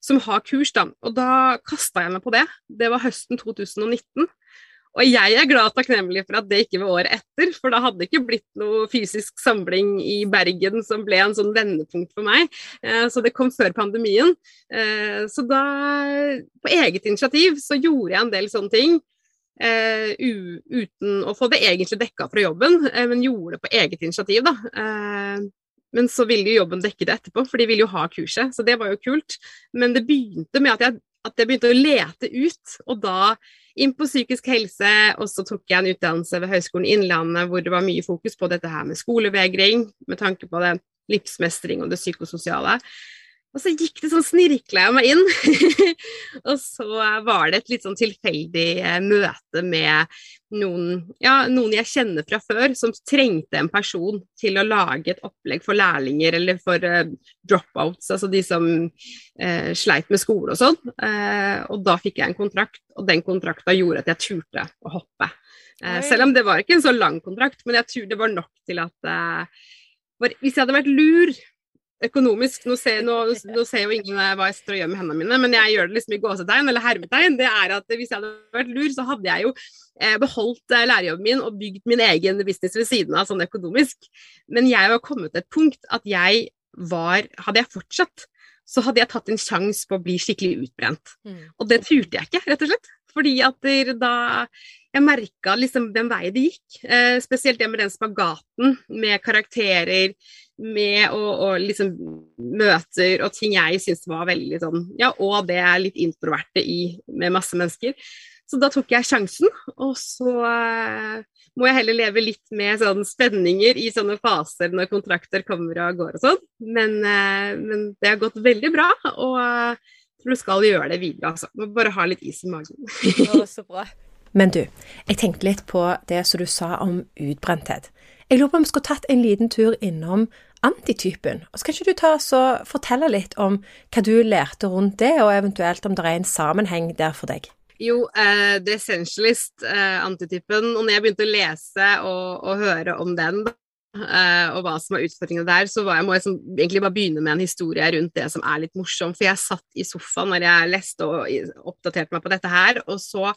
Speaker 2: som har kurs. Da. Og da kasta jeg meg på det. Det var høsten 2019. Og jeg er glad og takknemlig for at det ikke var året etter, for da hadde det ikke blitt noe fysisk samling i Bergen som ble en sånn vendepunkt for meg. Eh, så det kom før pandemien. Eh, så da, på eget initiativ, så gjorde jeg en del sånne ting. Uh, uten å få det egentlig dekka fra jobben, uh, men gjorde det på eget initiativ, da. Uh, men så ville jo jobben dekke det etterpå, for de ville jo ha kurset, så det var jo kult. Men det begynte med at jeg, at jeg begynte å lete ut, og da inn på psykisk helse, og så tok jeg en utdannelse ved Høgskolen Innlandet hvor det var mye fokus på dette her med skolevegring, med tanke på det livsmestring og det psykososiale. Og så gikk det sånn snirkla jeg meg inn. og så var det et litt sånn tilfeldig eh, møte med noen, ja, noen jeg kjenner fra før, som trengte en person til å lage et opplegg for lærlinger eller for uh, dropouts, altså de som uh, sleit med skole og sånn. Uh, og da fikk jeg en kontrakt, og den kontrakta gjorde at jeg turte å hoppe. selv om det var ikke en så lang kontrakt, men jeg tror det var nok til at Hvis jeg hadde vært lur økonomisk Nå ser, nå, nå ser, jo ingen hva jeg står og gjør med hendene mine, men jeg gjør det liksom i gåsetegn eller hermetegn. Det er at hvis jeg hadde vært lur, så hadde jeg jo eh, beholdt eh, lærerjobben min og bygd min egen business ved siden av, sånn økonomisk. Men jeg var kommet til et punkt at jeg var Hadde jeg fortsatt, så hadde jeg tatt en sjanse på å bli skikkelig utbrent. Mm. Og det turte jeg ikke, rett og slett. Fordi at da jeg merka liksom den veien det gikk. Eh, spesielt det med den spagaten med karakterer, med og, og liksom møter og ting jeg syns var veldig sånn Ja, og det er litt introverte i med masse mennesker. Så da tok jeg sjansen, og så eh, må jeg heller leve litt med sånn spenninger i sånne faser når kontrakter kommer og går og sånn. Men, eh, men det har gått veldig bra, og jeg tror du skal gjøre det videre, altså. Må bare ha litt is i magen.
Speaker 1: Å, så bra. Men du, jeg tenkte litt på det som du sa om utbrenthet. Jeg lurer på om vi skulle tatt en liten tur innom antitypen. Og så kan ikke du ta og fortelle litt om hva du lærte rundt det, og eventuelt om det er en sammenheng der for deg?
Speaker 2: Jo, uh, The Essentialist, uh, antitypen. Og når jeg begynte å lese og, og høre om den, uh, og hva som er utfordringene der, så jeg, må jeg som, egentlig bare begynne med en historie rundt det som er litt morsom. For jeg satt i sofaen når jeg leste og oppdaterte meg på dette her, og så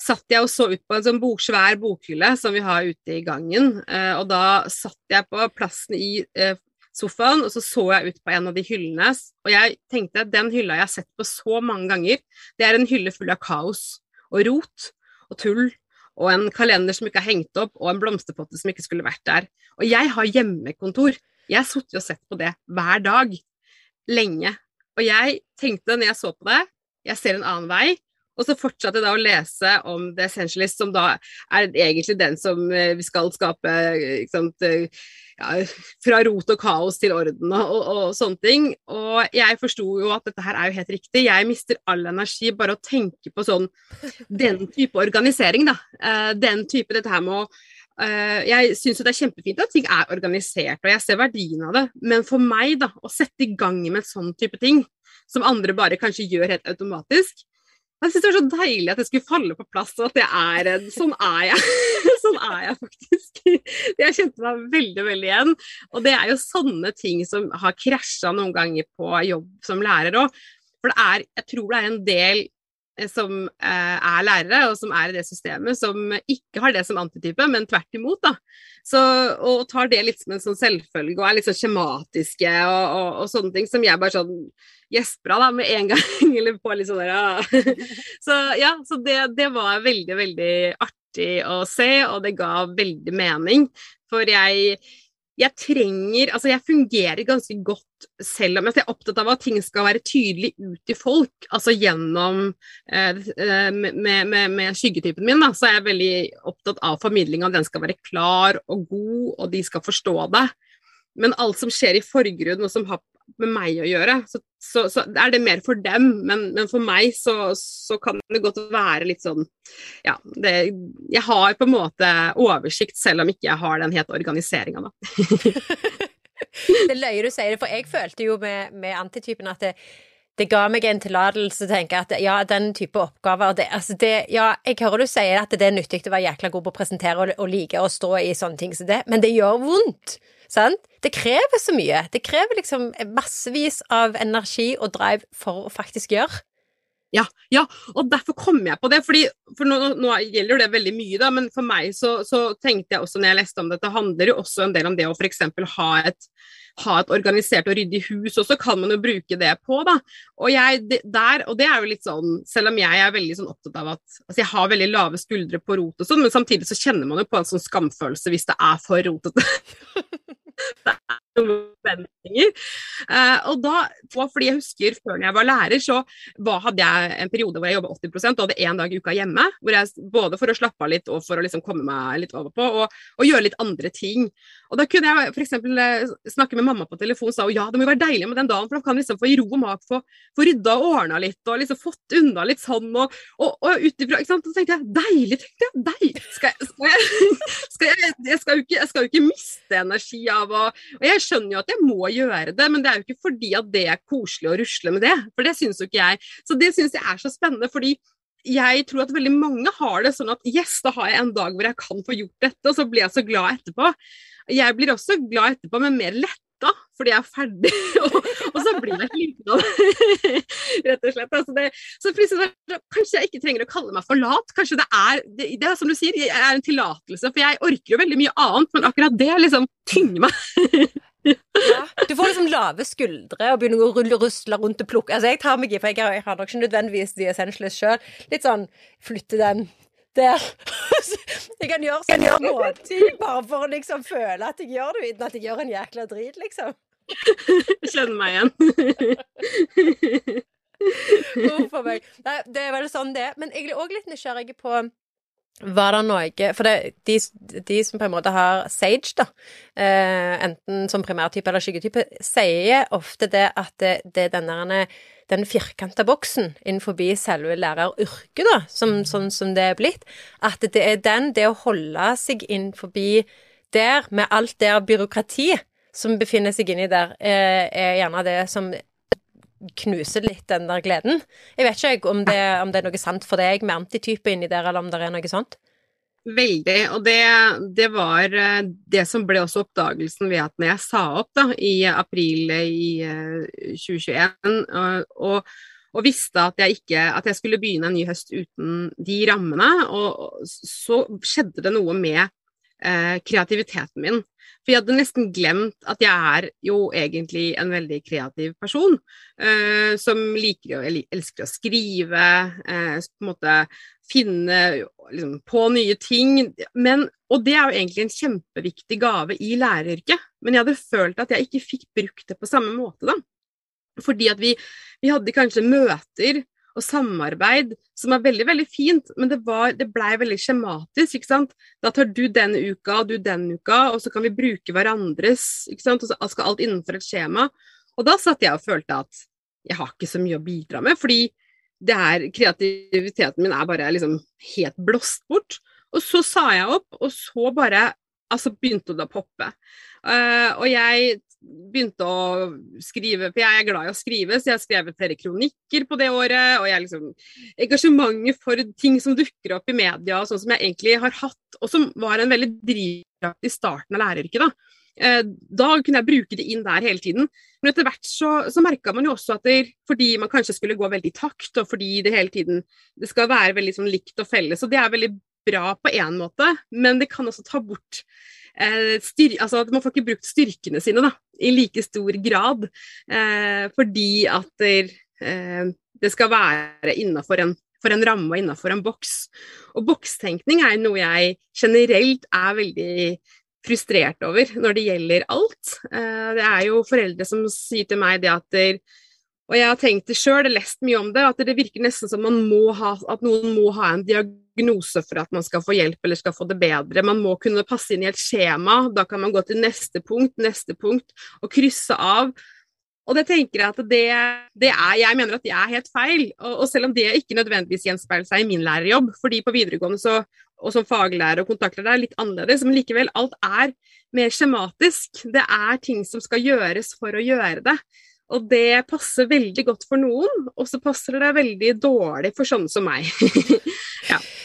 Speaker 2: satt jeg og så ut på en sånn bok, svær bokhylle som vi har ute i gangen. Eh, og da satt jeg på plassen i eh, sofaen, og så så jeg ut på en av de hyllene. Og jeg tenkte at den hylla jeg har sett på så mange ganger, det er en hylle full av kaos og rot og tull. Og en kalender som ikke er hengt opp, og en blomsterpotte som ikke skulle vært der. Og jeg har hjemmekontor. Jeg har sittet og sett på det hver dag. Lenge. Og jeg tenkte når jeg så på det, jeg ser en annen vei, og så fortsatte jeg da å lese om The Essentialist, som da er egentlig den som eh, vi skal skape sant, eh, ja, fra rot og kaos til orden og, og, og sånne ting. Og jeg forsto jo at dette her er jo helt riktig. Jeg mister all energi bare å tenke på sånn den type organisering, da. Den type dette her med å Uh, jeg syns det er kjempefint at ting er organisert, og jeg ser verdien av det, men for meg, da, å sette i gang med en sånn type ting, som andre bare kanskje gjør helt automatisk, jeg syns det var så deilig at det skulle falle på plass, og at det er en Sånn er jeg. sånn er jeg faktisk. Jeg kjente meg veldig, veldig igjen. Og det er jo sånne ting som har krasja noen ganger på jobb som lærer òg. For det er, jeg tror det er en del som eh, er lærere, og som er i det systemet, som ikke har det som antitype, men tvert imot. da. Så, og tar det litt som en sånn selvfølge, og er litt sånn skjematiske og, og, og, sånne ting som jeg bare sånn gjesper av da, med en gang. eller på litt sånn der, ja. Så ja, så det, det var veldig, veldig artig å se, og det ga veldig mening. For jeg jeg trenger Altså, jeg fungerer ganske godt selv om jeg er opptatt av at ting skal være tydelig ut til folk, altså gjennom eh, eh med, med, med, skyggetypen min, da, så er jeg veldig opptatt av formidlinga. Den skal være klar og god, og de skal forstå det. Men alt som skjer i forgrunnen, og som har med meg å gjøre, så, så, så er det mer for dem. Men, men for meg så, så, kan det godt være litt sånn Ja, det, jeg har på en måte oversikt, selv om ikke jeg har den helt organiseringa, da.
Speaker 1: det løye du sier det, for jeg følte jo med, med antitypen at det, det ga meg en tillatelse til å tenke at ja, den type oppgaver det, altså det, Ja, jeg hører du sier at det er nyttig å være jækla god på å presentere og, og like å stå i sånne ting som det, men det gjør vondt. Sant? Det krever så mye. Det krever liksom massevis av energi og drive for å faktisk gjøre.
Speaker 2: Ja, ja, og derfor kom jeg på det. Fordi, for nå, nå, gjelder det veldig mye, da, men for meg så, så, tenkte jeg også når jeg leste om dette, handler jo også en del om det å f.eks. ha et ha et organisert og ryddig hus, og så kan man jo bruke det på, da. Og jeg det, der, og det er jo litt sånn, selv om jeg er veldig sånn opptatt av at altså jeg har veldig lave skuldre på rot og sånn, men samtidig så kjenner man jo på en sånn skamfølelse hvis det er for rotete. det er forventninger. Uh, og da, fordi jeg husker før jeg var lærer, så var, hadde jeg en periode hvor jeg jobba 80% og hadde én dag i uka hjemme. hvor jeg, Både for å slappe av litt og for å liksom komme meg litt over på, og, og, gjøre litt andre ting. Og Da kunne jeg f.eks. Eh, snakke med mamma på telefon og sa ja, det må jo være deilig med den dagen, for da kan jeg liksom få i ro og mak få, få rydda og ordna litt, og liksom fått unna litt sånn. Og, og, og ut ifra Så tenkte jeg deilig, tenkte jeg. Deilig. Skal jeg, skal jeg, skal jeg, skal ikke, jeg skal jo ikke miste energi av å Og jeg skjønner jo at jeg må gjøre det, men det er jo ikke fordi at det er koselig å rusle med det. For det syns jo ikke jeg. Så det syns jeg er så spennende, fordi jeg tror at veldig mange har det sånn at yes, da har jeg en dag hvor jeg kan få gjort dette, og så blir jeg så glad etterpå. Jeg blir også glad etterpå, men mer letta fordi jeg er ferdig. og, og, så blir jeg sliten av det, rett og slett. Altså det, så kanskje jeg ikke trenger å kalle meg for lat. Kanskje det er, det, det er som du sier, er en tillatelse. For jeg orker jo veldig mye annet, men akkurat det liksom tynger meg.
Speaker 1: Ja, du får liksom lave skuldre og begynner å rulle, rusle rundt og plukke. Altså, jeg tar meg i, for jeg har, jeg har nok ikke nødvendigvis de essentials sjøl. Litt sånn flytte den der. jeg kan gjøre sånne småting bare for å liksom føle at jeg gjør det, uten at jeg gjør en jækla drit, liksom.
Speaker 2: Kjenner meg igjen.
Speaker 1: Uff a meg. Nei, det er vel sånn det er. Men jeg er òg litt nysgjerrig på var det noe For det, de, de, som på en måte har Sage, da, eh, enten som primærtype eller skyggetype, sier ofte det at det, det denne, den firkanta boksen innenfor selve læreryrket, da, som, sånn som det er blitt, at det er den, det å holde seg innenfor der, med alt det byråkrati som befinner seg inni der, eh, er gjerne det som knuser litt den der gleden. Jeg vet ikke om det, om det er noe sant for deg med antitype inni der, eller om det er noe sånt?
Speaker 2: Veldig, og det, det, var eh, det som ble også oppdagelsen ved at når jeg sa opp da, i april i 2021, eh, og, og visste at jeg, ikke, at jeg skulle begynne en ny høst uten de rammene, og så skjedde det noe med kreativiteten min. For jeg hadde nesten glemt at jeg er jo egentlig en veldig kreativ person. Eh, som liker og elsker å skrive, eh, på en måte finne liksom, på nye ting. Men, og det er jo egentlig en kjempeviktig gave i læreryrket. Men jeg hadde følt at jeg ikke fikk brukt det på samme måte, da. Fordi at vi, vi hadde kanskje møter og samarbeid, som er veldig veldig fint, men det, var, det blei veldig skjematisk. ikke sant? Da tar du den uka, og du den uka, og så kan vi bruke hverandres. ikke sant? Og så skal alt innenfor et skjema. Og da satt jeg og følte at jeg har ikke så mye å bidra med, fordi det er, kreativiteten min er bare liksom helt blåst bort. Og så sa jeg opp, og så bare altså begynte det å poppe. Uh, og jeg begynte å skrive, for jeg er glad i å skrive, så jeg har skrevet flere kronikker på det året. Og jeg liksom Engasjementet for ting som dukker opp i media, sånn som jeg egentlig har hatt, og som var en veldig drivkraft i starten av læreryrket, da. Eh, da kunne jeg bruke det inn der hele tiden. Men etter hvert så, så merka man jo også at det, fordi man kanskje skulle gå veldig i takt, og fordi det hele tiden det skal være veldig sånn likt og felles, og det er veldig bra på én måte, men det kan også ta bort styr, altså at Man får ikke brukt styrkene sine da, i like stor grad, eh, fordi at det, eh, det skal være innafor en for en ramme og innafor en boks. Og bokstenkning er noe jeg generelt er veldig frustrert over når det gjelder alt. Eh, det er jo foreldre som sier til meg det at og jeg har tenkt det sjøl, lest mye om det, at det virker nesten som man må ha, at noen må ha en diagnose for at man skal få hjelp eller skal få det bedre. Man må kunne passe inn i et skjema. Da kan man gå til neste punkt, neste punkt, og krysse av. Og det tenker jeg at det, det, er Jeg mener at det er helt feil. Og, og selv om det ikke nødvendigvis gjenspeiler seg i min lærerjobb, fordi på videregående så, og som faglærer og kontaktlærer er litt annerledes, men likevel, alt er mer skjematisk. Det er ting som skal gjøres for å gjøre det. Og det passer veldig godt for noen, og så passer det veldig dårlig for sånne som meg.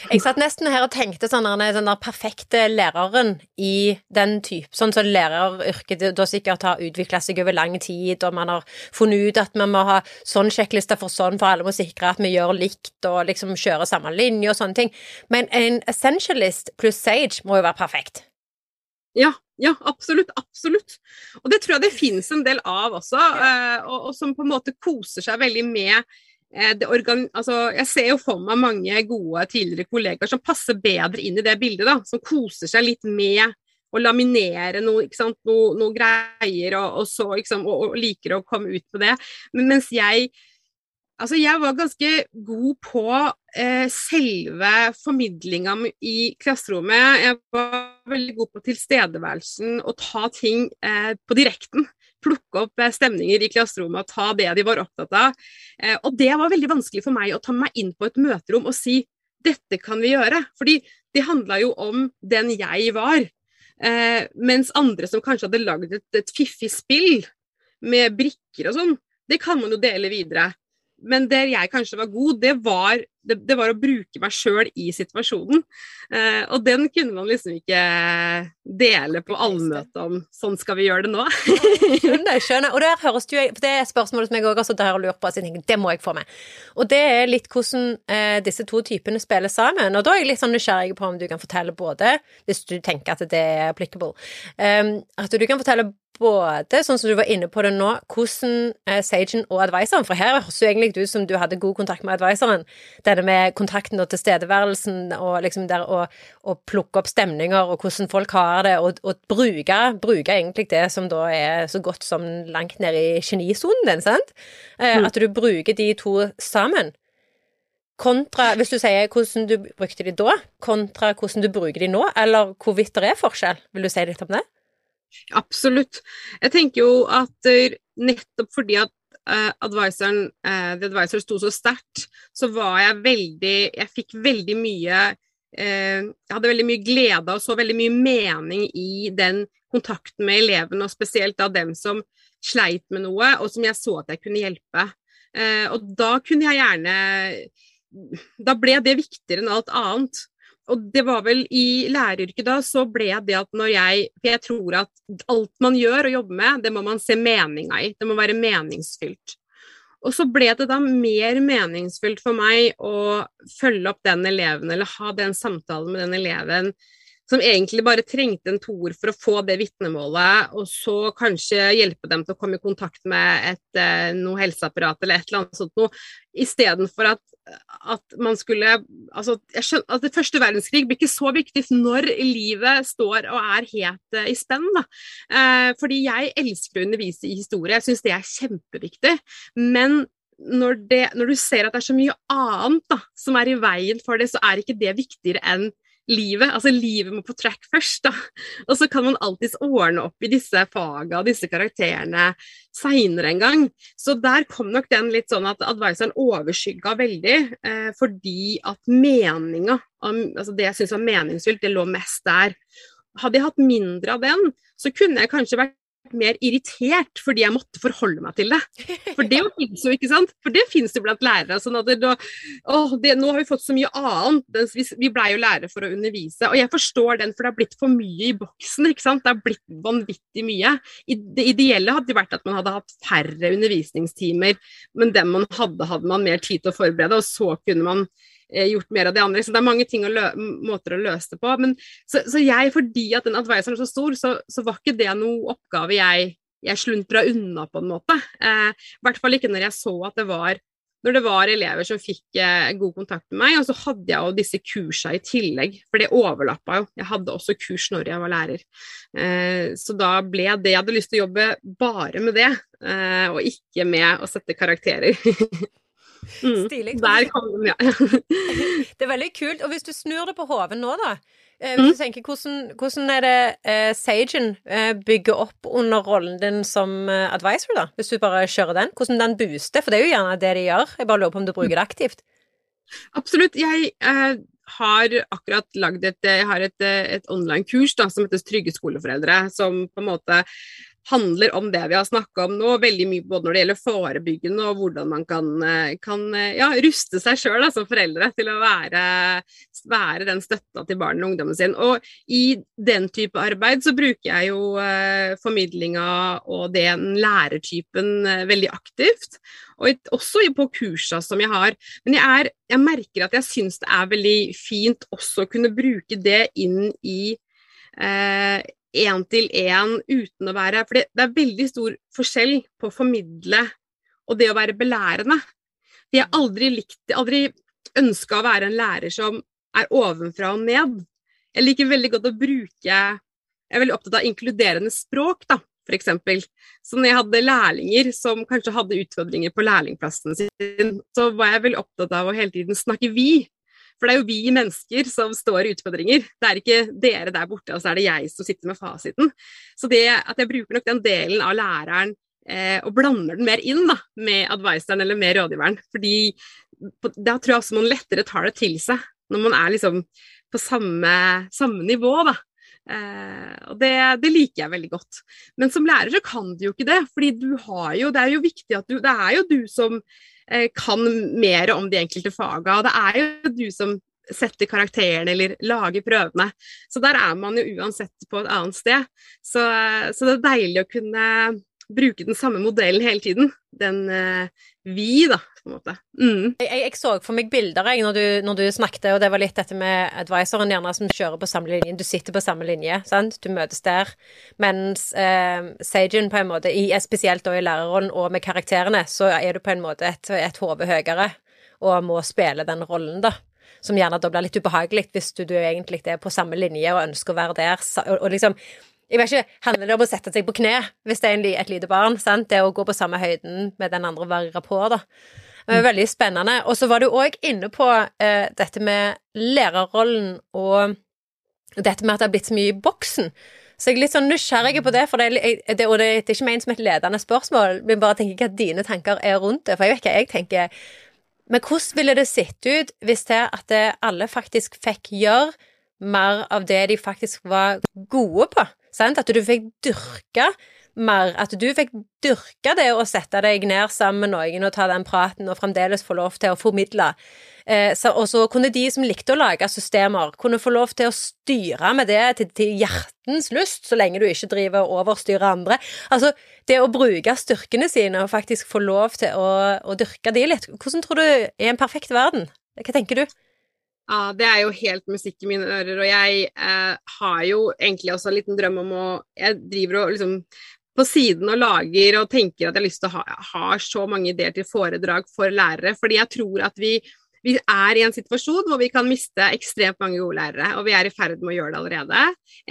Speaker 1: Jeg satt nesten her og tenkte sånn den der perfekte læreren i den type Sånn som læreryrket da sikkert har utvikla seg over lang tid, og man har funnet ut at man må ha sånn sjekkliste for sånn, for alle må sikre at vi gjør likt og liksom kjører samme linje og sånne ting. Men en essentialist pluss Sage må jo være perfekt.
Speaker 2: Ja, ja, absolutt. Absolutt. Og det tror jeg det finnes en del av også, eh, og, og, som på en måte koser seg veldig med organ... Altså, jeg ser jo for meg mange gode tidligere kollegaer som passer bedre inn i det bildet, da. Som koser seg litt med å laminere noe, noe, noe greier, og, og så og, og, liker å komme ut på det. Men mens jeg Altså, jeg var ganske god på eh, selve formidlinga i klasserommet. Jeg var veldig god på tilstedeværelsen og ta ting eh, på direkten. Plukke opp eh, stemninger i klasserommet og ta det de var opptatt av. Eh, og det var veldig vanskelig for meg å ta meg inn på et møterom og si dette kan vi gjøre. Fordi det handla jo om den jeg var. Eh, mens andre som kanskje hadde lagd et, et fiffig spill med brikker og sånn, det kan man jo dele videre. Men der jeg kanskje var god, det var, det, det var å bruke meg sjøl i situasjonen. Eh, og den kunne man liksom ikke dele på allmøtet om sånn skal vi gjøre det nå.
Speaker 1: skjønner, skjønner. Og der høres du, det er spørsmålet som jeg òg har lurt på, så jeg tenker, det må jeg få med. Og det er litt hvordan eh, disse to typene spiller sammen. Og da er jeg litt sånn nysgjerrig på om du kan fortelle både, hvis du tenker at det er applicable, um, at du kan fortelle både, sånn som du var inne på det nå, hvordan eh, Sagen og advisoren For her høres jo egentlig ut som du hadde god kontakt med advisoren. Denne med kontakten og tilstedeværelsen og liksom der å, plukke opp stemninger og hvordan folk har det, og, og bruke, bruke, egentlig det som da er så godt som langt ned i genisonen din, sant? Eh, mm. At du bruker de to sammen. Kontra, hvis du sier hvordan du brukte de da, kontra hvordan du bruker de nå, eller hvorvidt det er forskjell. Vil du si litt om det?
Speaker 2: Absolutt. Jeg tenker jo at uh, nettopp fordi at uh, advisoren, uh, The Advisor sto så sterkt, så var jeg veldig Jeg fikk veldig mye Jeg hadde veldig mye glede og så veldig mye mening i den kontakten med elevene, og spesielt av dem som sleit med noe, og som jeg så at jeg kunne hjelpe. og da kunne jeg gjerne Da ble det viktigere enn alt annet og det var vel i læreryrket da, så ble det at når jeg For jeg tror at alt man gjør og jobber med, det må man se meninga i. Det må være meningsfylt. Og så ble det da mer meningsfylt for meg å følge opp den eleven, eller ha den samtalen med den eleven som egentlig bare trengte en toer for å få det vitnemålet, og så kanskje hjelpe dem til å komme i kontakt med et, eh, noe helseapparat eller et eller annet sånt noe, istedenfor at, at man skulle Altså, skjønner at det første verdenskrig blir ikke så viktig når livet står og er helt uh, i spenn, da. Uh, fordi jeg elsker å undervise i historie, jeg syns det er kjempeviktig. Men når, det, når, du ser at det er så mye annet da, som er i veien for det, så er ikke det viktigere enn livet. Altså livet må på track først, da. Og så kan man alltids ordne opp i disse faga og disse karakterene seinere en gang. Så der kom nok den litt sånn at advisoren overskygga veldig, eh, fordi at meninga, altså det jeg syns var meningsfylt, det lå mest der. Hadde jeg hatt mindre av den, så kunne jeg kanskje vært mer irritert fordi jeg måtte forholde meg til det. For det finnes jo, ikke sant? For det finnes jo blant lærere. sånn at det, å, det, Nå har vi fått så mye annet. Vi, vi blei jo lærere for å undervise. Og jeg forstår den, for det har blitt for mye i boksen. ikke sant? Det har blitt vanvittig mye. Det ideelle hadde vært at man hadde hatt færre undervisningstimer, men dem man hadde, hadde man mer tid til å forberede, og så kunne man gjort mer av de andre. Så det er mange ting å måter å løse det på. Men, så, så, jeg, fordi at den adviseren er så stor, så, så var ikke det noe oppgave jeg, jeg sluntra unna, på en måte. Eh, I hvert fall ikke når jeg så at det var når det var elever som fikk eh, god kontakt med meg, og så hadde jeg jo disse kursa i tillegg, for det overlappa jo. Jeg hadde også kurs når jeg var lærer. Eh, så da ble det Jeg hadde lyst til å jobbe bare med det, eh, og ikke med å sette karakterer.
Speaker 1: Mm. Stilig.
Speaker 2: Der kom den, ja.
Speaker 1: det er veldig kult. Og hvis du snur det på hodet nå, da. Eh, hvis mm. du tenker, hvordan, hvordan er det eh, Sagen eh, bygger opp under rollen din som eh, advisor, da? Hvis du bare kjører den? Hvordan den booster? For det er jo gjerne det de gjør. Jeg bare lurer på om du bruker det aktivt.
Speaker 2: Absolutt. Jeg eh, har akkurat lagd et, jeg har et, et online-kurs som heter Trygge skoleforeldre, som på en måte handler om det vi har snakka om nå, veldig mye både når det gjelder forebyggende og hvordan man kan, eh, kan eh, ja, ruste seg sjøl som foreldre til å være, være den støtta til barnet og ungdommen sin. Og i den type arbeid så bruker jeg jo eh, formidlinga og den lærertypen eh, veldig aktivt. Og et, også på kursa som jeg har. Men jeg, er, jeg merker at jeg syns det er veldig fint også å kunne bruke det inn i eh, én-til-én uten å være For det, er veldig stor forskjell på å formidle og det å være belærende. Jeg har aldri likt aldri ønska å være en lærer som er ovenfra og ned. Jeg liker veldig godt å bruke Jeg er veldig opptatt av inkluderende språk, da, f.eks. Så når jeg hadde lærlinger som kanskje hadde utfordringer på lærlingplassen sin, så var jeg veldig opptatt av å hele tiden snakke vi. For det er jo vi mennesker som står i utfordringer. Det er ikke dere der borte, og så er det jeg som sitter med fasiten. Så det at jeg bruker nok den delen av læreren eh, og blander den mer inn da, med adviseren eller med rådgiveren. Fordi da tror jeg også man lettere tar det til seg, når man er liksom på samme, samme nivå, da. Eh, og det, det, liker jeg veldig godt. Men som lærer så kan du jo ikke det, fordi du har jo Det er jo viktig at du Det er jo du som kan mer om de enkelte faga. Og det er jo du som setter karakterene eller lager prøvene. Så der er man jo uansett på et annet sted. Så, så det er deilig å kunne bruke den samme modellen hele tiden. Den eh, vi, da, på en måte.
Speaker 1: Mm. Jeg, jeg, så for meg bilder jeg, når du, når du, snakket, og det var litt dette med advisoren gjerne som kjører på samme linje. Du sitter på samme linje, sant. Du møtes der. Mens eh, Sagen på en måte, i, spesielt i lærerrollen og med karakterene, så er du på en måte et, et hode høyere og må spille den rollen, da som gjerne da blir litt ubehagelig hvis du, du egentlig er på samme linje og ønsker å være der. Og, og liksom jeg vet ikke, Handler det om å sette seg på kne hvis det er et lite barn? sant? Det å gå på samme høyden med den andre være på, da. Det var veldig spennende. Og så var du òg inne på eh, dette med lærerrollen og dette med at det har blitt så mye i boksen. Så jeg er litt sånn nysgjerrig på det, for det, det, og det, er ikke ment som et ledende spørsmål, men bare tenker hva dine tanker er rundt det. For jeg vet hva jeg tenker. Men hvordan ville det sett ut hvis det at alle faktisk fikk gjøre mer av det de faktisk var gode på? Sant? At du fikk dyrke mer. At du fikk dyrka det å sette deg ned sammen med noen og ta den praten, og fremdeles få lov til å formidle. Eh, så, og så kunne de som likte å lage systemer, kunne få lov til å styre med det til, til hjertens lyst, så lenge du ikke driver og overstyrer andre. Altså, det å bruke styrkene sine og faktisk få lov til å, å dyrke de litt. Hvordan tror du er en perfekt verden? Hva tenker du?
Speaker 2: Ja, det er jo helt musikk i mine ører. Og jeg eh, har jo egentlig også en liten drøm om å Jeg driver og liksom på siden og lager og tenker at jeg har lyst til å ha, ha så mange ideer til foredrag for lærere. Fordi jeg tror at vi vi er i en situasjon hvor vi kan miste ekstremt mange gode lærere, og vi er i ferd med å gjøre det allerede.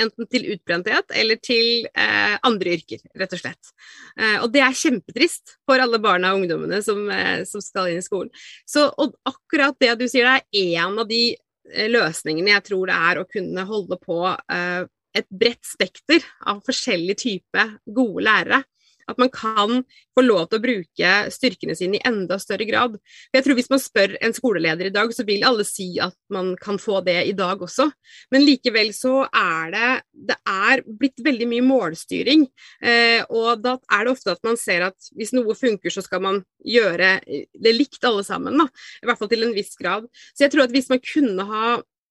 Speaker 2: Enten til utbrenthet eller til eh, andre yrker, rett og slett. Eh, og det er kjempetrist for alle barna og ungdommene som, eh, som skal inn i skolen. Så, akkurat det du sier, det er en av de eh, løsningene jeg tror det er å kunne holde på eh, et bredt spekter av forskjellige typer gode lærere. At man kan få lov til å bruke styrkene sine i enda større grad. For jeg tror Hvis man spør en skoleleder i dag, så vil alle si at man kan få det i dag også. Men likevel så er det det er blitt veldig mye målstyring. Eh, og da er det ofte at man ser at hvis noe funker, så skal man gjøre det likt alle sammen. Da. I hvert fall til en viss grad. Så jeg tror at hvis man kunne ha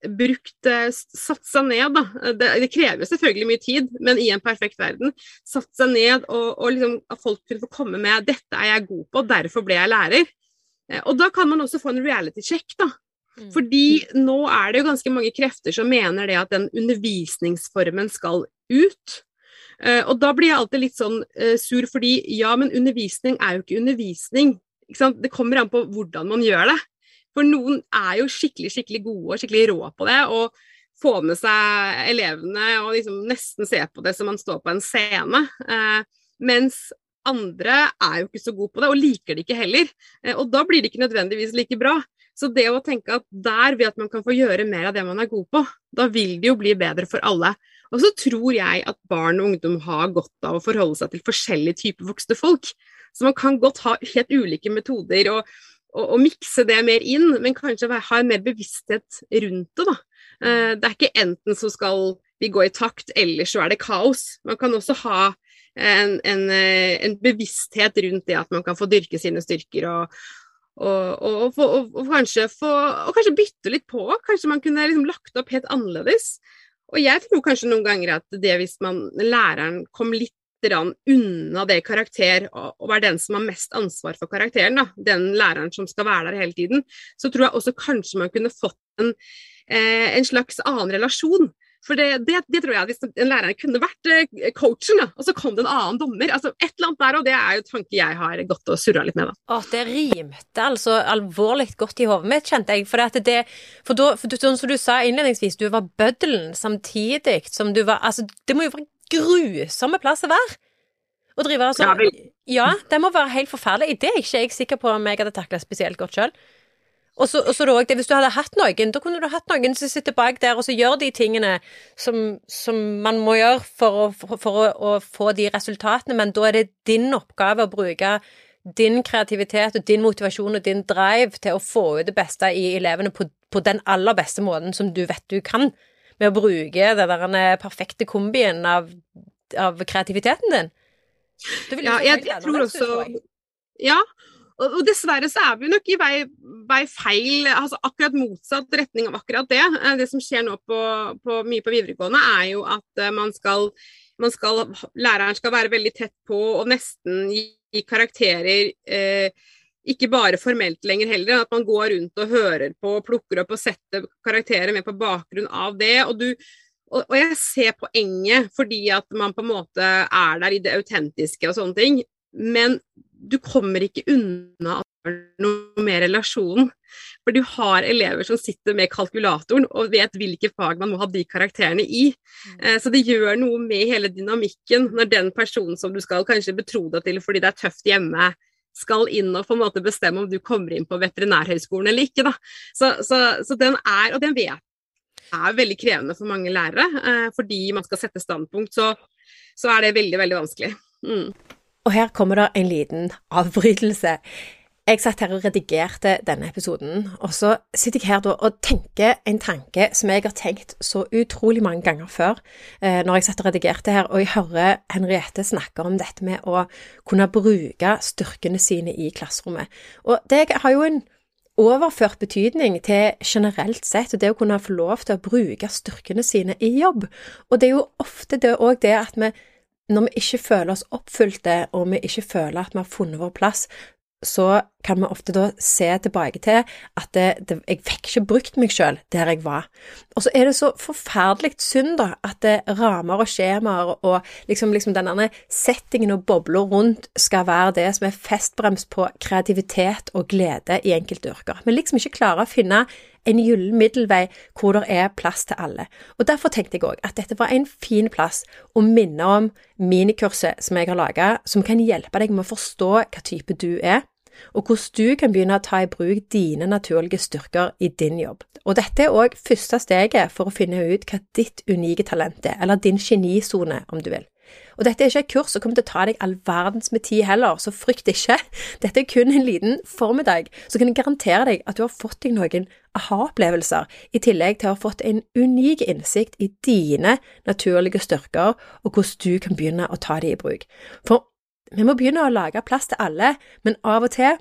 Speaker 2: brukt eh, Satt seg ned, da. Det, det, krever selvfølgelig mye tid, men i en perfekt verden. Satt seg ned og, og liksom, at folk kunne få komme med 'dette er jeg god på, derfor ble jeg lærer'. Eh, og da kan man også få en reality check, da. Mm. Fordi nå er det jo ganske mange krefter som mener det at den undervisningsformen skal ut. Uh, og da blir jeg alltid litt sånn sur, fordi ja, men undervisning er jo ikke undervisning. Ikke det kommer an på hvordan man gjør det. For noen er jo skikkelig, skikkelig gode og skikkelig rå på det. og få med seg elevene og liksom nesten se på det som man står på en scene. Eh, mens andre er jo ikke så gode på det, og liker det ikke heller. Eh, og da blir det ikke nødvendigvis like bra. Så det å tenke at der, ved at man kan få gjøre mer av det man er god på, da vil det jo bli bedre for alle. Og så tror jeg at barn og ungdom har godt av å forholde seg til forskjellige typer voksne folk. Så man kan godt ha helt ulike metoder. og å, mikse det mer inn, men kanskje ha en mer bevissthet rundt det. da. Eh, det er ikke enten så skal vi gå i takt, eller så er det kaos. Man kan også ha en, en, eh, en bevissthet rundt det at man kan få dyrke sine styrker og, og, og, og, og kanskje, få, kanskje, bytte litt på. Kanskje man kunne liksom lagt opp helt annerledes. Og jeg tror kanskje noen ganger at det hvis man, læreren kom litt unna det karakter, og være den som har mest ansvar for karakteren, da, den læreren som skal være der hele tiden, så tror jeg også kanskje man kunne fått en, eh, en slags annen relasjon. For det, det, det, tror jeg hvis en lærer kunne vært eh, coachen, da, og så kom det en annen dommer. altså Et eller annet der, og det er jo tanke jeg har gått og surra litt med. da.
Speaker 1: Å, det rimte altså alvorlig godt i hodet mitt, kjente jeg. For, det, for, da, for du, som du sa innledningsvis, du var bøddelen samtidig som du var Altså, det må jo være grusomme plass å være. Å drive altså ja, det må være helt forferdelig. Det er ikke jeg sikker på om jeg hadde takla spesielt godt sjøl. Og så, og så det, Hvis du hadde hatt noen, da kunne du hatt noen som sitter bak der og så gjør de tingene som, som man må gjøre for, å, for, for å, å, få de resultatene, men da er det din oppgave å bruke din kreativitet og din motivasjon og din drive til å få ut det beste i elevene på, på den aller beste måten som du vet du kan med å bruke den perfekte kombien av, av kreativiteten din.
Speaker 2: ja, jeg, jeg tror også Ja, og, dessverre så er vi nok i vei, vei, feil, altså akkurat motsatt retning av akkurat det. Eh, det som skjer nå på, på mye på videregående, er jo at eh, man skal, man skal, Læreren skal være veldig tett på og nesten gi karakterer eh, ikke bare formelt lenger heller, at man går rundt og hører på plukker opp og setter karakterer med på bakgrunn av det. Og, du, og, og, jeg ser poenget, fordi at man på en måte er der i det autentiske og sånne ting. Men du kommer ikke unna er noe mer relasjon. For du har elever som sitter med kalkulatoren og vet hvilke fag man må ha de karakterene i. Mm. Eh, så det gjør noe med hele dynamikken når den personen som du skal kanskje betro deg til fordi det er tøft hjemme, skal inn og på en måte bestemme om du kommer inn på Veterinærhøgskolen eller ikke. Da. Så, så, så den er, og den vet er veldig krevende for mange lærere. Eh, fordi man skal sette standpunkt, så, så er det veldig, veldig vanskelig. Mm.
Speaker 1: Og her kommer det en liten avbrytelse. Jeg satt her og redigerte denne episoden, og så sitter jeg her og tenker en tanke som jeg har tenkt så utrolig mange ganger før eh, når jeg satt og redigerte her, og jeg hører Henriette snakke om dette med å kunne bruke styrkene sine i klasserommet. Og det har jo en overført betydning til generelt sett, og det å kunne få lov til å bruke styrkene sine i jobb. Og det er jo ofte det òg det at vi når vi ikke føler oss oppfylte, og vi ikke føler at vi har funnet vår plass, så kan vi ofte da se tilbake til at det, det, jeg fikk ikke brukt meg selv der jeg var. Og så er det så forferdelig synd da, at det, ramer og skjemaer og liksom, liksom denne settingen og bobler rundt skal være det som er festbrems på kreativitet og glede i enkelte yrker. Vi liksom ikke klarer å finne en gyllen middelvei hvor det er plass til alle. Og Derfor tenkte jeg òg at dette var en fin plass å minne om minikurset som jeg har laga, som kan hjelpe deg med å forstå hva type du er og hvordan du kan begynne å ta i bruk dine naturlige styrker i din jobb. Og dette er òg første steget for å finne ut hva ditt unike talent er, eller din genisone, om du vil. Og dette er ikke et kurs som kommer til å ta deg all verdens med tid heller, så frykt ikke. Dette er kun en liten formiddag, så kan garantere deg at du har fått deg noen aha-opplevelser, i tillegg til å ha fått en unik innsikt i dine naturlige styrker, og hvordan du kan begynne å ta dem i bruk. For vi må begynne å lage plass til alle, men av og til,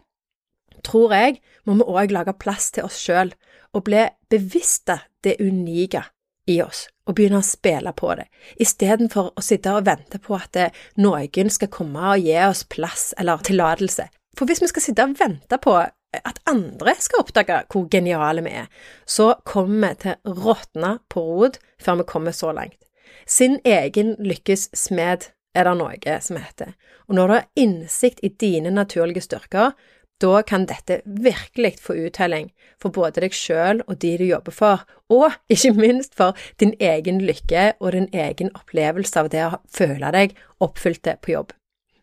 Speaker 1: tror jeg, må vi òg lage plass til oss sjøl, og bli bevisste det unike i oss og begynne å spille på det, istedenfor å sitte og vente på at noen skal komme og gi oss plass eller tillatelse. For hvis vi skal sitte og vente på at andre skal oppdage hvor geniale vi er, så kommer vi til å råtne på rot før vi kommer så langt. Sin egen lykkes smed er det noe som heter, og når du har innsikt i dine naturlige styrker, da kan dette virkelig få uttelling for både deg sjøl og de du jobber for, og ikke minst for din egen lykke og din egen opplevelse av det å føle deg oppfylte på jobb.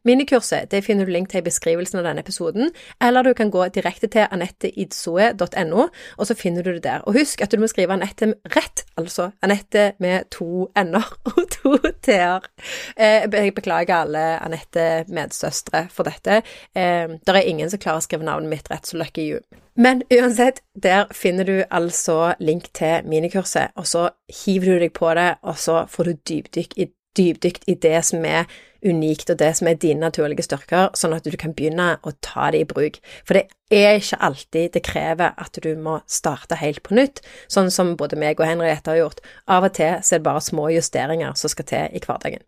Speaker 1: Minikurset det finner du link til i beskrivelsen av denne episoden, eller du kan gå direkte til anetteidsoe.no, og så finner du det der. Og husk at du må skrive Anette rett, altså Anette med to n-er og to t-er. Eh, jeg beklager alle Anette-medsøstre for dette. Eh, det er ingen som klarer å skrive navnet mitt rett, så lucky you. Men uansett, der finner du altså link til minikurset, og så hiver du deg på det, og så får du dypdykk i dypdykt i det som er unikt, og det som er dine naturlige styrker, sånn at du kan begynne å ta det i bruk. For det er ikke alltid det krever at du må starte helt på nytt, sånn som både meg og Henriette har gjort. Av og til så er det bare små justeringer som skal til i hverdagen.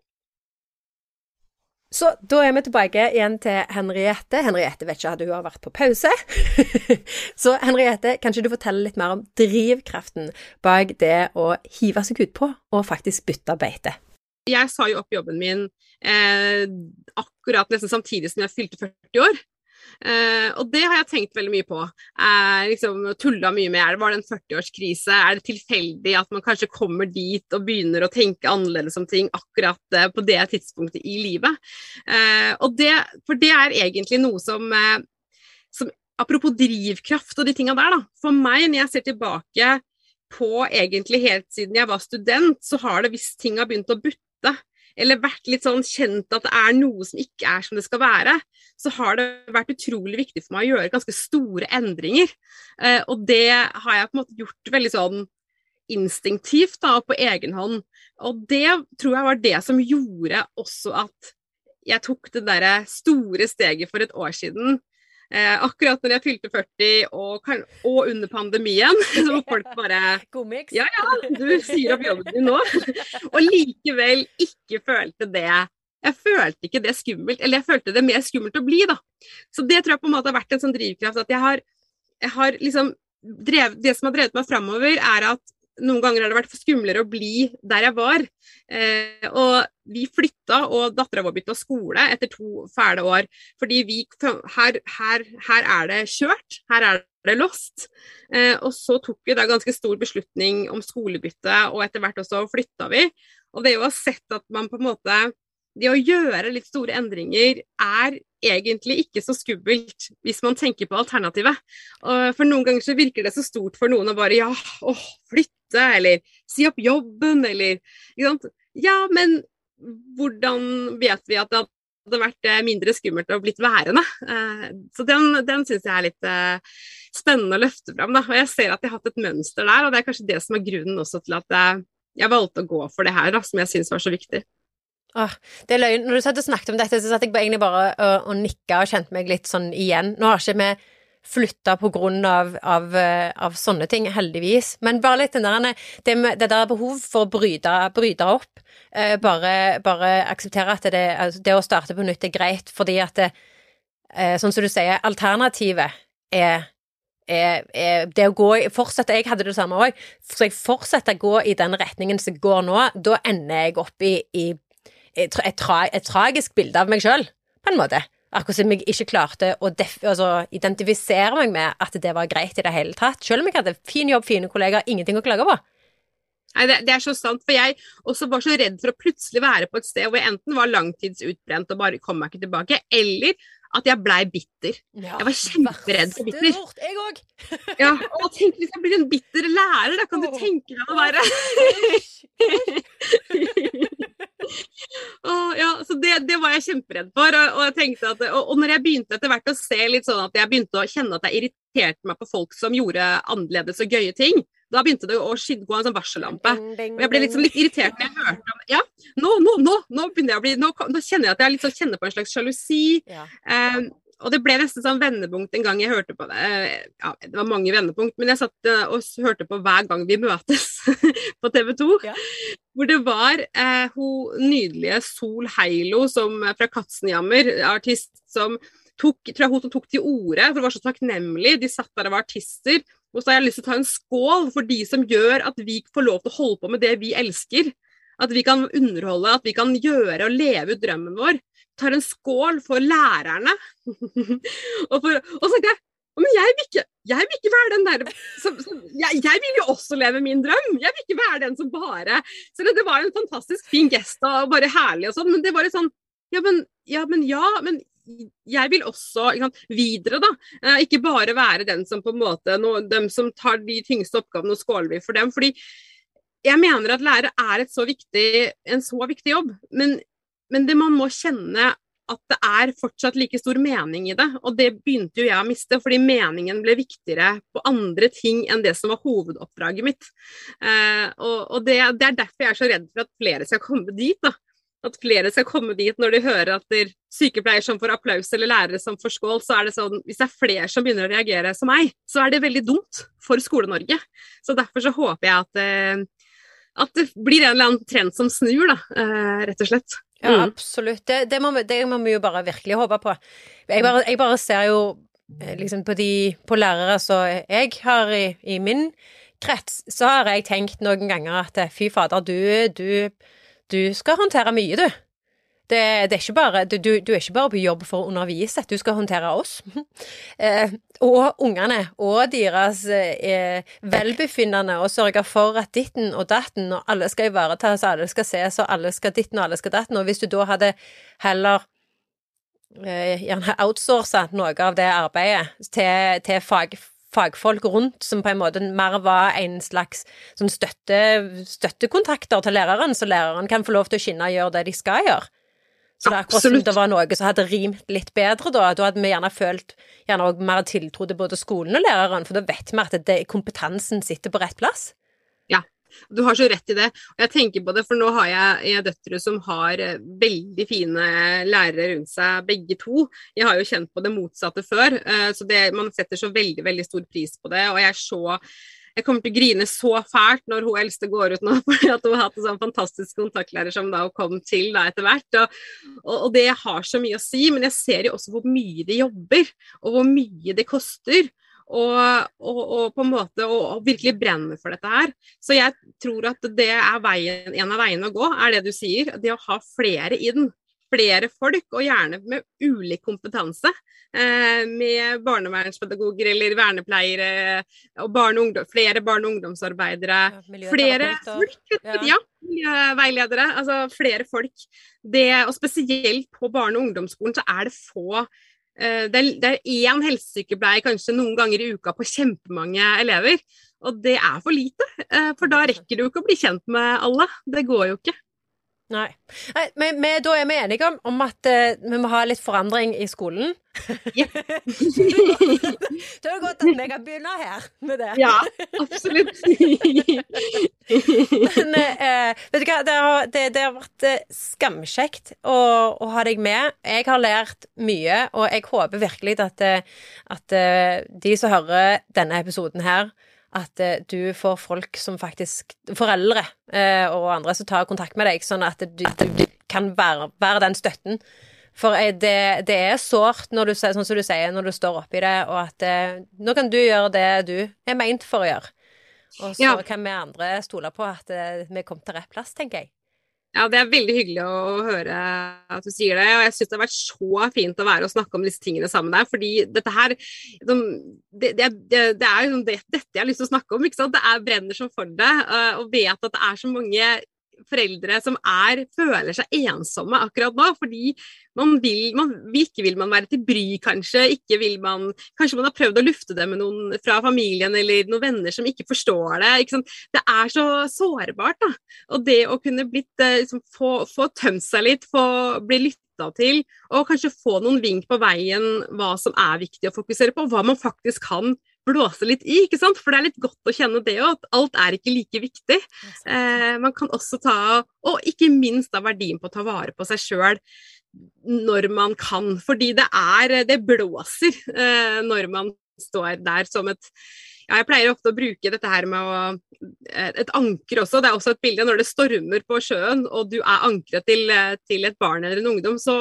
Speaker 1: Så da er vi tilbake igjen til Henriette. Henriette vet ikke at hun har vært på pause. så Henriette, kan ikke du fortelle litt mer om drivkraften bak det å hive seg utpå og faktisk bytte beite?
Speaker 2: Jeg sa jo opp jobben min eh, akkurat nesten samtidig som jeg fylte 40 år. Eh, og det har jeg tenkt veldig mye på. Eh, liksom Tulla mye med er det var det en 40-årskrise. Er det tilfeldig at man kanskje kommer dit og begynner å tenke annerledes om ting akkurat eh, på det tidspunktet i livet? Eh, og det, for det er egentlig noe som, eh, som Apropos drivkraft og de tinga der, da. For meg, når jeg ser tilbake på egentlig helt siden jeg var student, så har det hvis ting har begynt å butte eller vært litt sånn kjent at det er noe som ikke er som det skal være, så har det vært utrolig viktig for meg å gjøre ganske store endringer. Eh, og det har jeg på en måte gjort veldig sånn instinktivt da, på egen hånd. Og det tror jeg var det som gjorde også at jeg tok det derre store steget for et år siden Eh, akkurat når jeg fylte 40 og, og under pandemien, så var folk bare Ja ja, du sier opp jobben din nå. og likevel ikke følte det. Jeg følte ikke det skummelt, eller jeg følte det mer skummelt å bli, da. Så det tror jeg på en måte har vært en sånn drivkraft at jeg har, jeg har liksom drevet, Det som har drevet meg framover, er at noen ganger har det vært for skumlere å bli der jeg var. Eh, og vi flytta, og dattera vår bytta skole etter to fæle år. Fordi vi her, her, her, er det kjørt. Her er det lost. Eh, og så tok vi da ganske stor beslutning om skolebytte, og etter hvert også flytta vi. Og det å ha sett at man på en måte Det å gjøre litt store endringer er egentlig ikke så skummelt hvis man tenker på alternativet. For noen ganger så virker det så stort for noen å bare ja, åh, flytte slutte, eller si opp jobben, eller Ja, men hvordan vet vi at det hadde vært eh, mindre skummelt og blitt værende? Eh, så den, den syns jeg er litt eh, spennende å løfte fram. Da. Og jeg ser at jeg har hatt et mønster der, og det er kanskje det som er grunnen også til at jeg valgte å gå for det her, da, som jeg syns var så viktig.
Speaker 1: Åh, det er løgn. Når du snakket om dette, så satt jeg egentlig bare og, og nikka og kjente meg litt sånn igjen. Nå har ikke vi flytta på grunn av, av, eh, av, sånne ting, heldigvis. Men bare litt der, det, det der behov for å bryte, bryte opp. Eh, bare, bare, akseptere at det, altså, det, å starte på nytt er greit, fordi at det, eh, Sånn som du sier, alternativet er er, er det å gå fortsette, Jeg hadde det samme òg. Så jeg fortsetter å gå i den retningen som går nå, da ender jeg opp i, i et, tra, et, tragisk bilde av meg sjøl, på en måte. Akkurat som jeg ikke klarte å altså, identifisere meg med at det var greit i det hele tatt. Selv om jeg hadde fin jobb, fine kollegaer, ingenting å klage på.
Speaker 2: Nei, det, det, er så sant. For jeg også var så redd for å plutselig være på et sted hvor jeg enten var langtidsutbrent og bare kom meg ikke tilbake, eller at jeg blei bitter. Ja, jeg var kjemperedd for bitter.
Speaker 1: Vårt, jeg òg.
Speaker 2: ja, og tenk hvis jeg blir en bitter lærer, da kan du tenke deg å være. Å, jeg kjemperedd for. Og, og, jeg tenkte at, og, og når jeg begynte etter hvert å se litt sånn at jeg begynte å kjenne at jeg irriterte meg på folk som gjorde annerledes og gøye ting, da begynte det å gå en sånn varsellampe. Og jeg ble liksom litt irritert når jeg hørte om Ja, nå, nå, nå, nå begynner jeg å bli Nå, nå kjenner jeg at jeg liksom kjenner på en slags sjalusi. Ja. Um, og det ble nesten sånn vendepunkt en gang jeg hørte på det. Ja, det var mange vendepunkt, men jeg satt eh, og hørte på Hver gang vi møtes på TV 2. Ja. Hvor det var eh, hun nydelige Sol Heilo som, fra Katzenjammer, artist, som tok, tror jeg hun tok til orde, for hun var så takknemlig. De satt der og var artister. Og så har jeg lyst til å ta en skål for de som gjør at vi får lov til å holde på med det vi elsker. At vi kan underholde, at vi kan gjøre og leve ut drømmen vår tar en skål for lærerne. og, for, og, så tenkte jeg men jeg vil ikke, jeg vil ikke være den der som, som, jeg, jeg, vil jo også leve min drøm. Jeg vil ikke være den som bare Så det, det var en fantastisk fin gest og bare herlig og sånn, men det var litt sånn ja men, ja, men ja, men jeg vil også sant, videre, da. Eh, ikke bare være den som på en måte no, dem som tar de tyngste oppgavene, og skåler vi for dem. fordi jeg mener at lærer er så viktig, en så viktig jobb. Men men det man må kjenne at det er fortsatt like stor mening i det. Og det begynte jo jeg å miste, fordi meningen ble viktigere på andre ting enn det som var hovedoppdraget mitt. Eh, og, og det, det, er derfor jeg er så redd for at flere skal komme dit. da. At flere skal komme dit når de hører at det er sykepleier som får applaus eller lærere som får skål, så er det sånn Hvis det er flere som begynner å reagere som meg, så er det veldig dumt for Skole-Norge. Så derfor så håper jeg at, eh, at det blir en eller annen trend som snur, da, eh, rett og slett.
Speaker 1: Ja, mm. absolutt. Det, det, må det, må vi, jo bare virkelig håpe på. Jeg bare, jeg bare ser jo eh, liksom på de på lærere som jeg har i, i, min krets, så har jeg tenkt noen ganger at fy fader, du, du, du skal håndtere mye, du. Det, det er bare, du, du, er ikke bare på jobb for å undervise, du skal håndtere oss. eh, og ungene og deres eh, velbefinnende og sørge for at ditten og datten og alle skal ivaretas, alle skal ses og alle skal ditten og alle skal datten. Og hvis du da hadde heller eh, gjerne outsourca noe av det arbeidet til, til fag, fagfolk rundt som på en måte mer var en slags sånn støtte, støttekontakter til læreren, så læreren kan få lov til å skinne og gjøre det de skal gjøre. Så det er akkurat som det var noe som hadde rimt litt bedre da. Da hadde vi gjerne følt gjerne også mer tiltro til både skolen og læreren, for da vet vi at det, kompetansen sitter på rett plass.
Speaker 2: Ja, du har så rett i det. Og jeg tenker på det, for nå har jeg, jeg døtre som har eh, veldig fine lærere rundt seg, begge to. Jeg har jo kjent på det motsatte før, eh, så det, man setter så veldig, veldig stor pris på det. Og jeg er så jeg kommer til å grine så fælt når hun eldste går ut nå, fordi at hun har hatt en sånn fantastisk kontaktlærer som da hun kom til da etter hvert. Og, og, og, det har så mye å si, men jeg ser jo også hvor mye de jobber, og hvor mye det koster. Og, og på en måte og, virkelig brenner for dette her. Så jeg tror at det er veien, en av veiene å gå, er det du sier. Det å ha flere inn flere folk, og gjerne med ulik kompetanse. Eh, med barnevernspedagoger eller vernepleiere, og barne ungdom, flere barne- og ungdomsarbeidere. Ja, flere folk, ja. ja. Veiledere. Altså flere folk. Det, og spesielt på barne- og ungdomsskolen så er det få eh, det er én helsesykepleier kanskje noen ganger i uka på kjempemange elever. Og det er for lite, eh, for da rekker du ikke å bli kjent med alle. Det går jo ikke.
Speaker 1: Nei. Nei men, men, da er vi enige om, om at uh, vi må ha litt forandring i skolen. Ja. da er det godt at vi kan begynne her med det.
Speaker 2: Ja, absolutt.
Speaker 1: men uh, vet du hva, det har, det, det har vært uh, skamkjekt å, å, ha deg med. Jeg har lært mye, og jeg håper virkelig at, at de som hører denne episoden her, at eh, du får folk som faktisk Foreldre eh, og andre som tar kontakt med deg, sånn at du, du kan være, være, den støtten. For eh, det, det er sårt, sånn som du sier, når du står oppi det, og at nå kan du gjøre det du er meint for å gjøre. Og så ja. kan vi andre stole på at vi kom til rett plass, tenker jeg.
Speaker 2: Ja, Det er veldig hyggelig å høre at du sier det. og Jeg syns det har vært så fint å være og snakke om disse tingene sammen der. fordi dette her det, det, det, det er jo dette jeg har lyst til å snakke om. ikke sant? Det er brenner som for det. Og vet at det er så mange foreldre som er, føler seg ensomme akkurat nå. Fordi man vil, man, ikke vil man være til bry, kanskje. Ikke vil man, kanskje man har prøvd å lufte det med noen fra familien eller noen venner som ikke forstår det. Ikke det er så sårbart. da. Og det å kunne blitt, eh, liksom, få, få tømt seg litt, få bli lytta til, og kanskje få noen vink på veien hva som er viktig å fokusere på, hva man faktisk kan blåse litt i, ikke sant? For det er litt godt å kjenne det òg, at alt er ikke like viktig. Eh, man kan også ta, og ikke minst da verdien på å ta vare på seg sjøl når man kan. Fordi det er Det blåser eh, når man står der som et ja, jeg pleier ofte å bruke dette her med å, eh, et anker også. Det er også et bilde når det stormer på sjøen og du er ankeret til, eh, til, et barn eller en ungdom, så,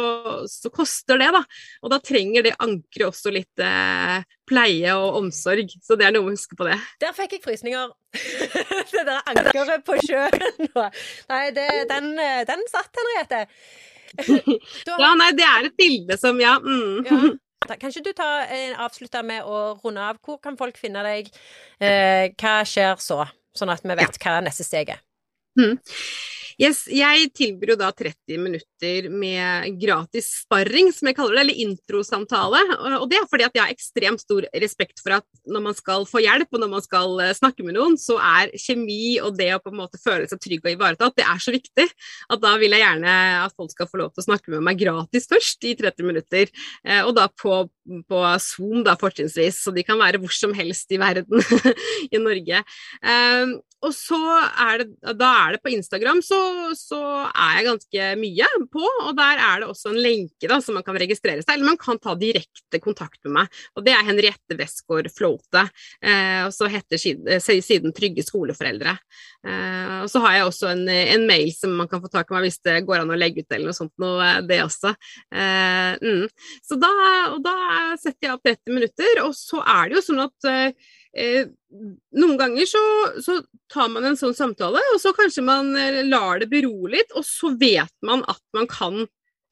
Speaker 2: så, koster det, da. Og da trenger det ankeret også litt eh, pleie og omsorg. Så det er noe å huske på det.
Speaker 1: Der fikk jeg frysninger. det der ankeret på sjøen. Nei, det, den, eh, den satt, Henriette.
Speaker 2: Ja, nei, det er et bilde som Ja. Mm. ja.
Speaker 1: Kan ikke du ta en avslutte med å runde av? Hvor kan folk finne deg? Eh, hva skjer så? Sånn at vi vet hva neste steg er.
Speaker 2: Mm. Yes, jeg tilbyr jo da 30 minutter med gratis sparring, som jeg kaller det, eller introsamtale. Og det er fordi at jeg har ekstremt stor respekt for at når man skal få hjelp, og når man skal eh, snakke med noen, så er kjemi og det å på en måte føle seg trygg og ivaretatt, det er så viktig at da vil jeg gjerne at folk skal få lov til å snakke med meg gratis først, i 30 minutter. Eh, og da på, på Zoom, da fortrinnsvis, så de kan være hvor som helst i verden i Norge. Og så er det, da er det på Instagram, så, så, er jeg ganske mye på. Og der er det også en lenke da, som man kan registrere seg, eller man kan ta direkte kontakt med meg. Og det er Henriette Westgård Flåte. Eh, og så heter siden, eh, siden Trygge skoleforeldre. Eh, og så har jeg også en, en, mail som man kan få tak i meg hvis det går an å legge ut eller noe sånt noe, eh, det også. Eh, mm. Så da, og da setter jeg opp 30 minutter, og så er det jo sånn at eh, noen ganger så, så, tar man en sånn samtale, og så kanskje man eh, lar det bero litt, og så vet man at man kan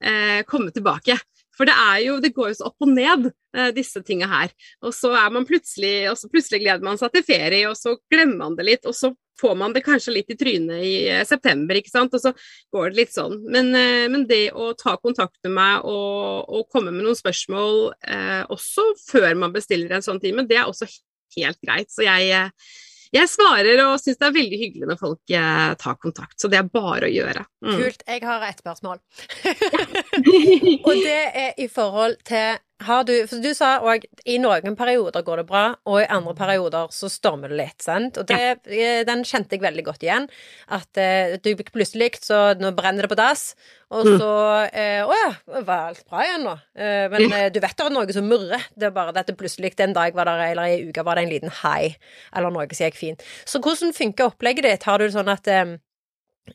Speaker 2: eh, komme tilbake. For det jo, det går jo så opp og ned, eh, disse tinga her. Og så er man plutselig, og så plutselig gleder man seg til ferie, og så glemmer man det litt, og så får man det kanskje litt i trynet i eh, september, ikke sant, og så går det litt sånn. Men, eh, men det å ta kontakt med meg og, og komme med noen spørsmål eh, også før man bestiller en sånn time, det er også helt greit. Så jeg, eh, jeg svarer og syns det er veldig hyggelig når folk eh, tar kontakt. Så det er bare å gjøre.
Speaker 1: Mm. Kult. Jeg har et spørsmål. og det er i forhold til har du For du sa òg i noen perioder går det bra, og i andre perioder så stormer det litt, sant? Og det, ja. Eh, den kjente jeg veldig godt igjen. At eh, du plutselig så Nå brenner det på dass, og mm. så eh, Å ja, var alt bra igjen nå? Eh, men eh, du vet det er noe som murrer. Det er bare dette plutselig en dag var der, eller i uka var det en liten hei, eller noe som gikk fint. Så hvordan funker opplegget ditt? Har du sånn at eh,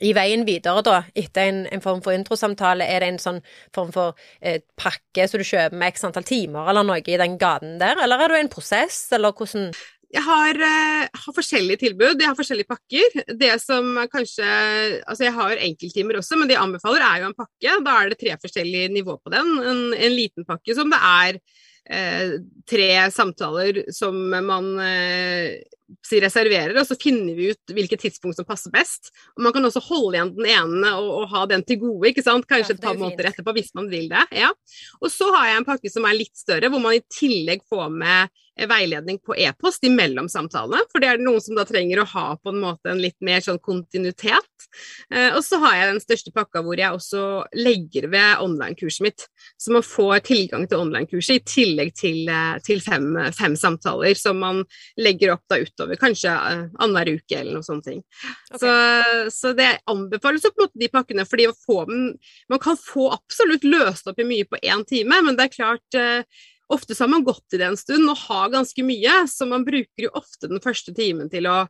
Speaker 1: i veien videre, da, etter en, en form for introsamtale, er det en sånn form for eh, pakke som du kjøper med x antall timer eller noe i den gaten der, eller er det en prosess, eller hvordan
Speaker 2: jeg har, uh, har, forskjellige tilbud, jeg har forskjellige pakker. Det som kanskje Altså, jeg har enkelttimer også, men det jeg anbefaler, er jo en pakke. Da er det tre forskjellige nivå på den. En, en liten pakke som det er uh, tre samtaler som man uh, reserverer, og så finner vi ut hvilket tidspunkt som passer best. Og Man kan også holde igjen den ene og, og ha den til gode, ikke sant? kanskje et par måneder etterpå hvis man vil det. Ja. Og så har jeg en pakke som er litt større, hvor man i tillegg får med Eh, veiledning på e-post imellom samtalene. For det er noen som da trenger å ha på en måte en litt mer sånn kontinuitet. Eh, og så har jeg den største pakka hvor jeg også legger ved online-kurset mitt. Så man får tilgang til online-kurset i tillegg til, eh, til fem, fem, samtaler som man legger opp da utover kanskje annenhver uke eller noe sånt. Okay. Så, så, det anbefales på en måte de pakkene, fordi man kan få absolutt løst opp i mye på én time, men det er klart Ofte så har man gått i det en stund og har ganske mye, så man bruker jo ofte den første timen til å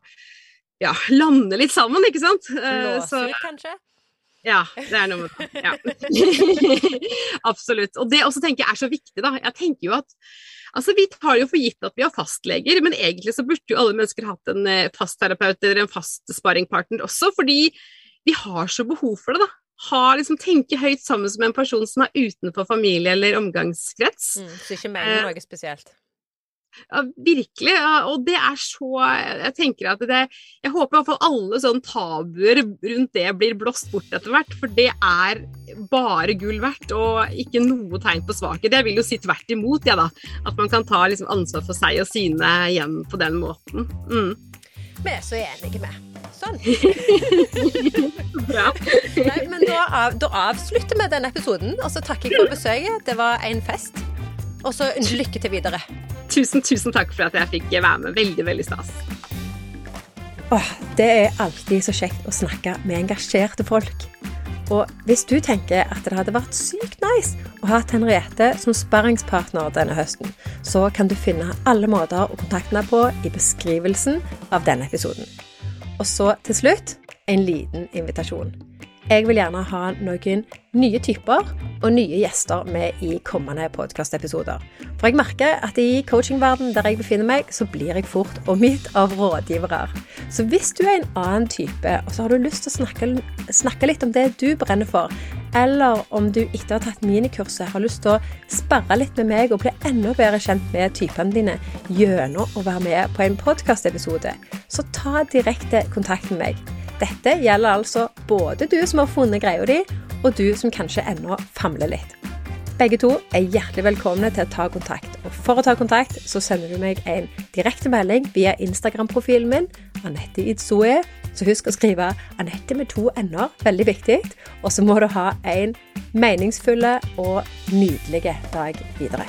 Speaker 2: ja, lande litt sammen, ikke sant?
Speaker 1: Låser, så, kanskje?
Speaker 2: Ja, det er noe med det. Ja. Absolutt. Og det også tenker jeg er så viktig, da. Jeg tenker jo at Altså, Vi tar jo for gitt at vi har fastleger, men egentlig så burde jo alle mennesker hatt en eh, fastterapeut eller en fast sparringpartner også, fordi vi har så behov for det, da ha, liksom, tenker høyt sammen som en person som er utenfor familie eller omgangskrets.
Speaker 1: Mm, så ikke mener eh, noe spesielt?
Speaker 2: Ja, virkelig. Og det er så Jeg tenker at det Jeg håper i hvert fall alle sånne tabuer rundt det blir blåst bort etter hvert, for det er bare gull verdt, og ikke noe tegn på svakhet. Jeg vil jo si tvert imot, jeg, ja, da. At man kan ta liksom, ansvar for seg og sine igjen på den måten. Mm.
Speaker 1: Vi er så enige med. Sånn. Bra. Nei, men da da, av, da avslutter vi denne episoden, og så takker jeg for besøket. Det var en fest. Og så lykke til videre.
Speaker 2: Tusen, tusen takk for at jeg fikk være med. Veldig, veldig stas.
Speaker 1: Åh, det er alltid så kjekt å snakke med engasjerte folk. Og hvis du tenker at det hadde vært sykt nice å ha Henriette som sparringspartner denne høsten, så kan du finne alle måter å kontakte henne på i beskrivelsen av denne episoden. Og så til slutt en liten invitasjon. Jeg vil gjerne ha noen nye typer og nye gjester med i kommende podkastepisoder. For jeg merker at i coachingverdenen der jeg befinner meg, så blir jeg fort omgitt av rådgivere. Så hvis du er en annen type, og så har du lyst til å snakke, snakke litt om det du brenner for, eller om du etter å ha tatt minikurset har lyst til å sparre litt med meg og bli enda bedre kjent med typene dine gjennom å være med på en podkastepisode, så ta direkte kontakt med meg. Dette gjelder altså både du som har funnet greia di, og du som kanskje ennå famler litt. Begge to er hjertelig velkomne til å ta kontakt. Og for å ta kontakt så sender du meg en direkte melding via Instagram-profilen min, Anette Idzoe. Så husk å skrive Anette med to n-er, veldig viktig. Og så må du ha en meningsfull og nydelig dag videre.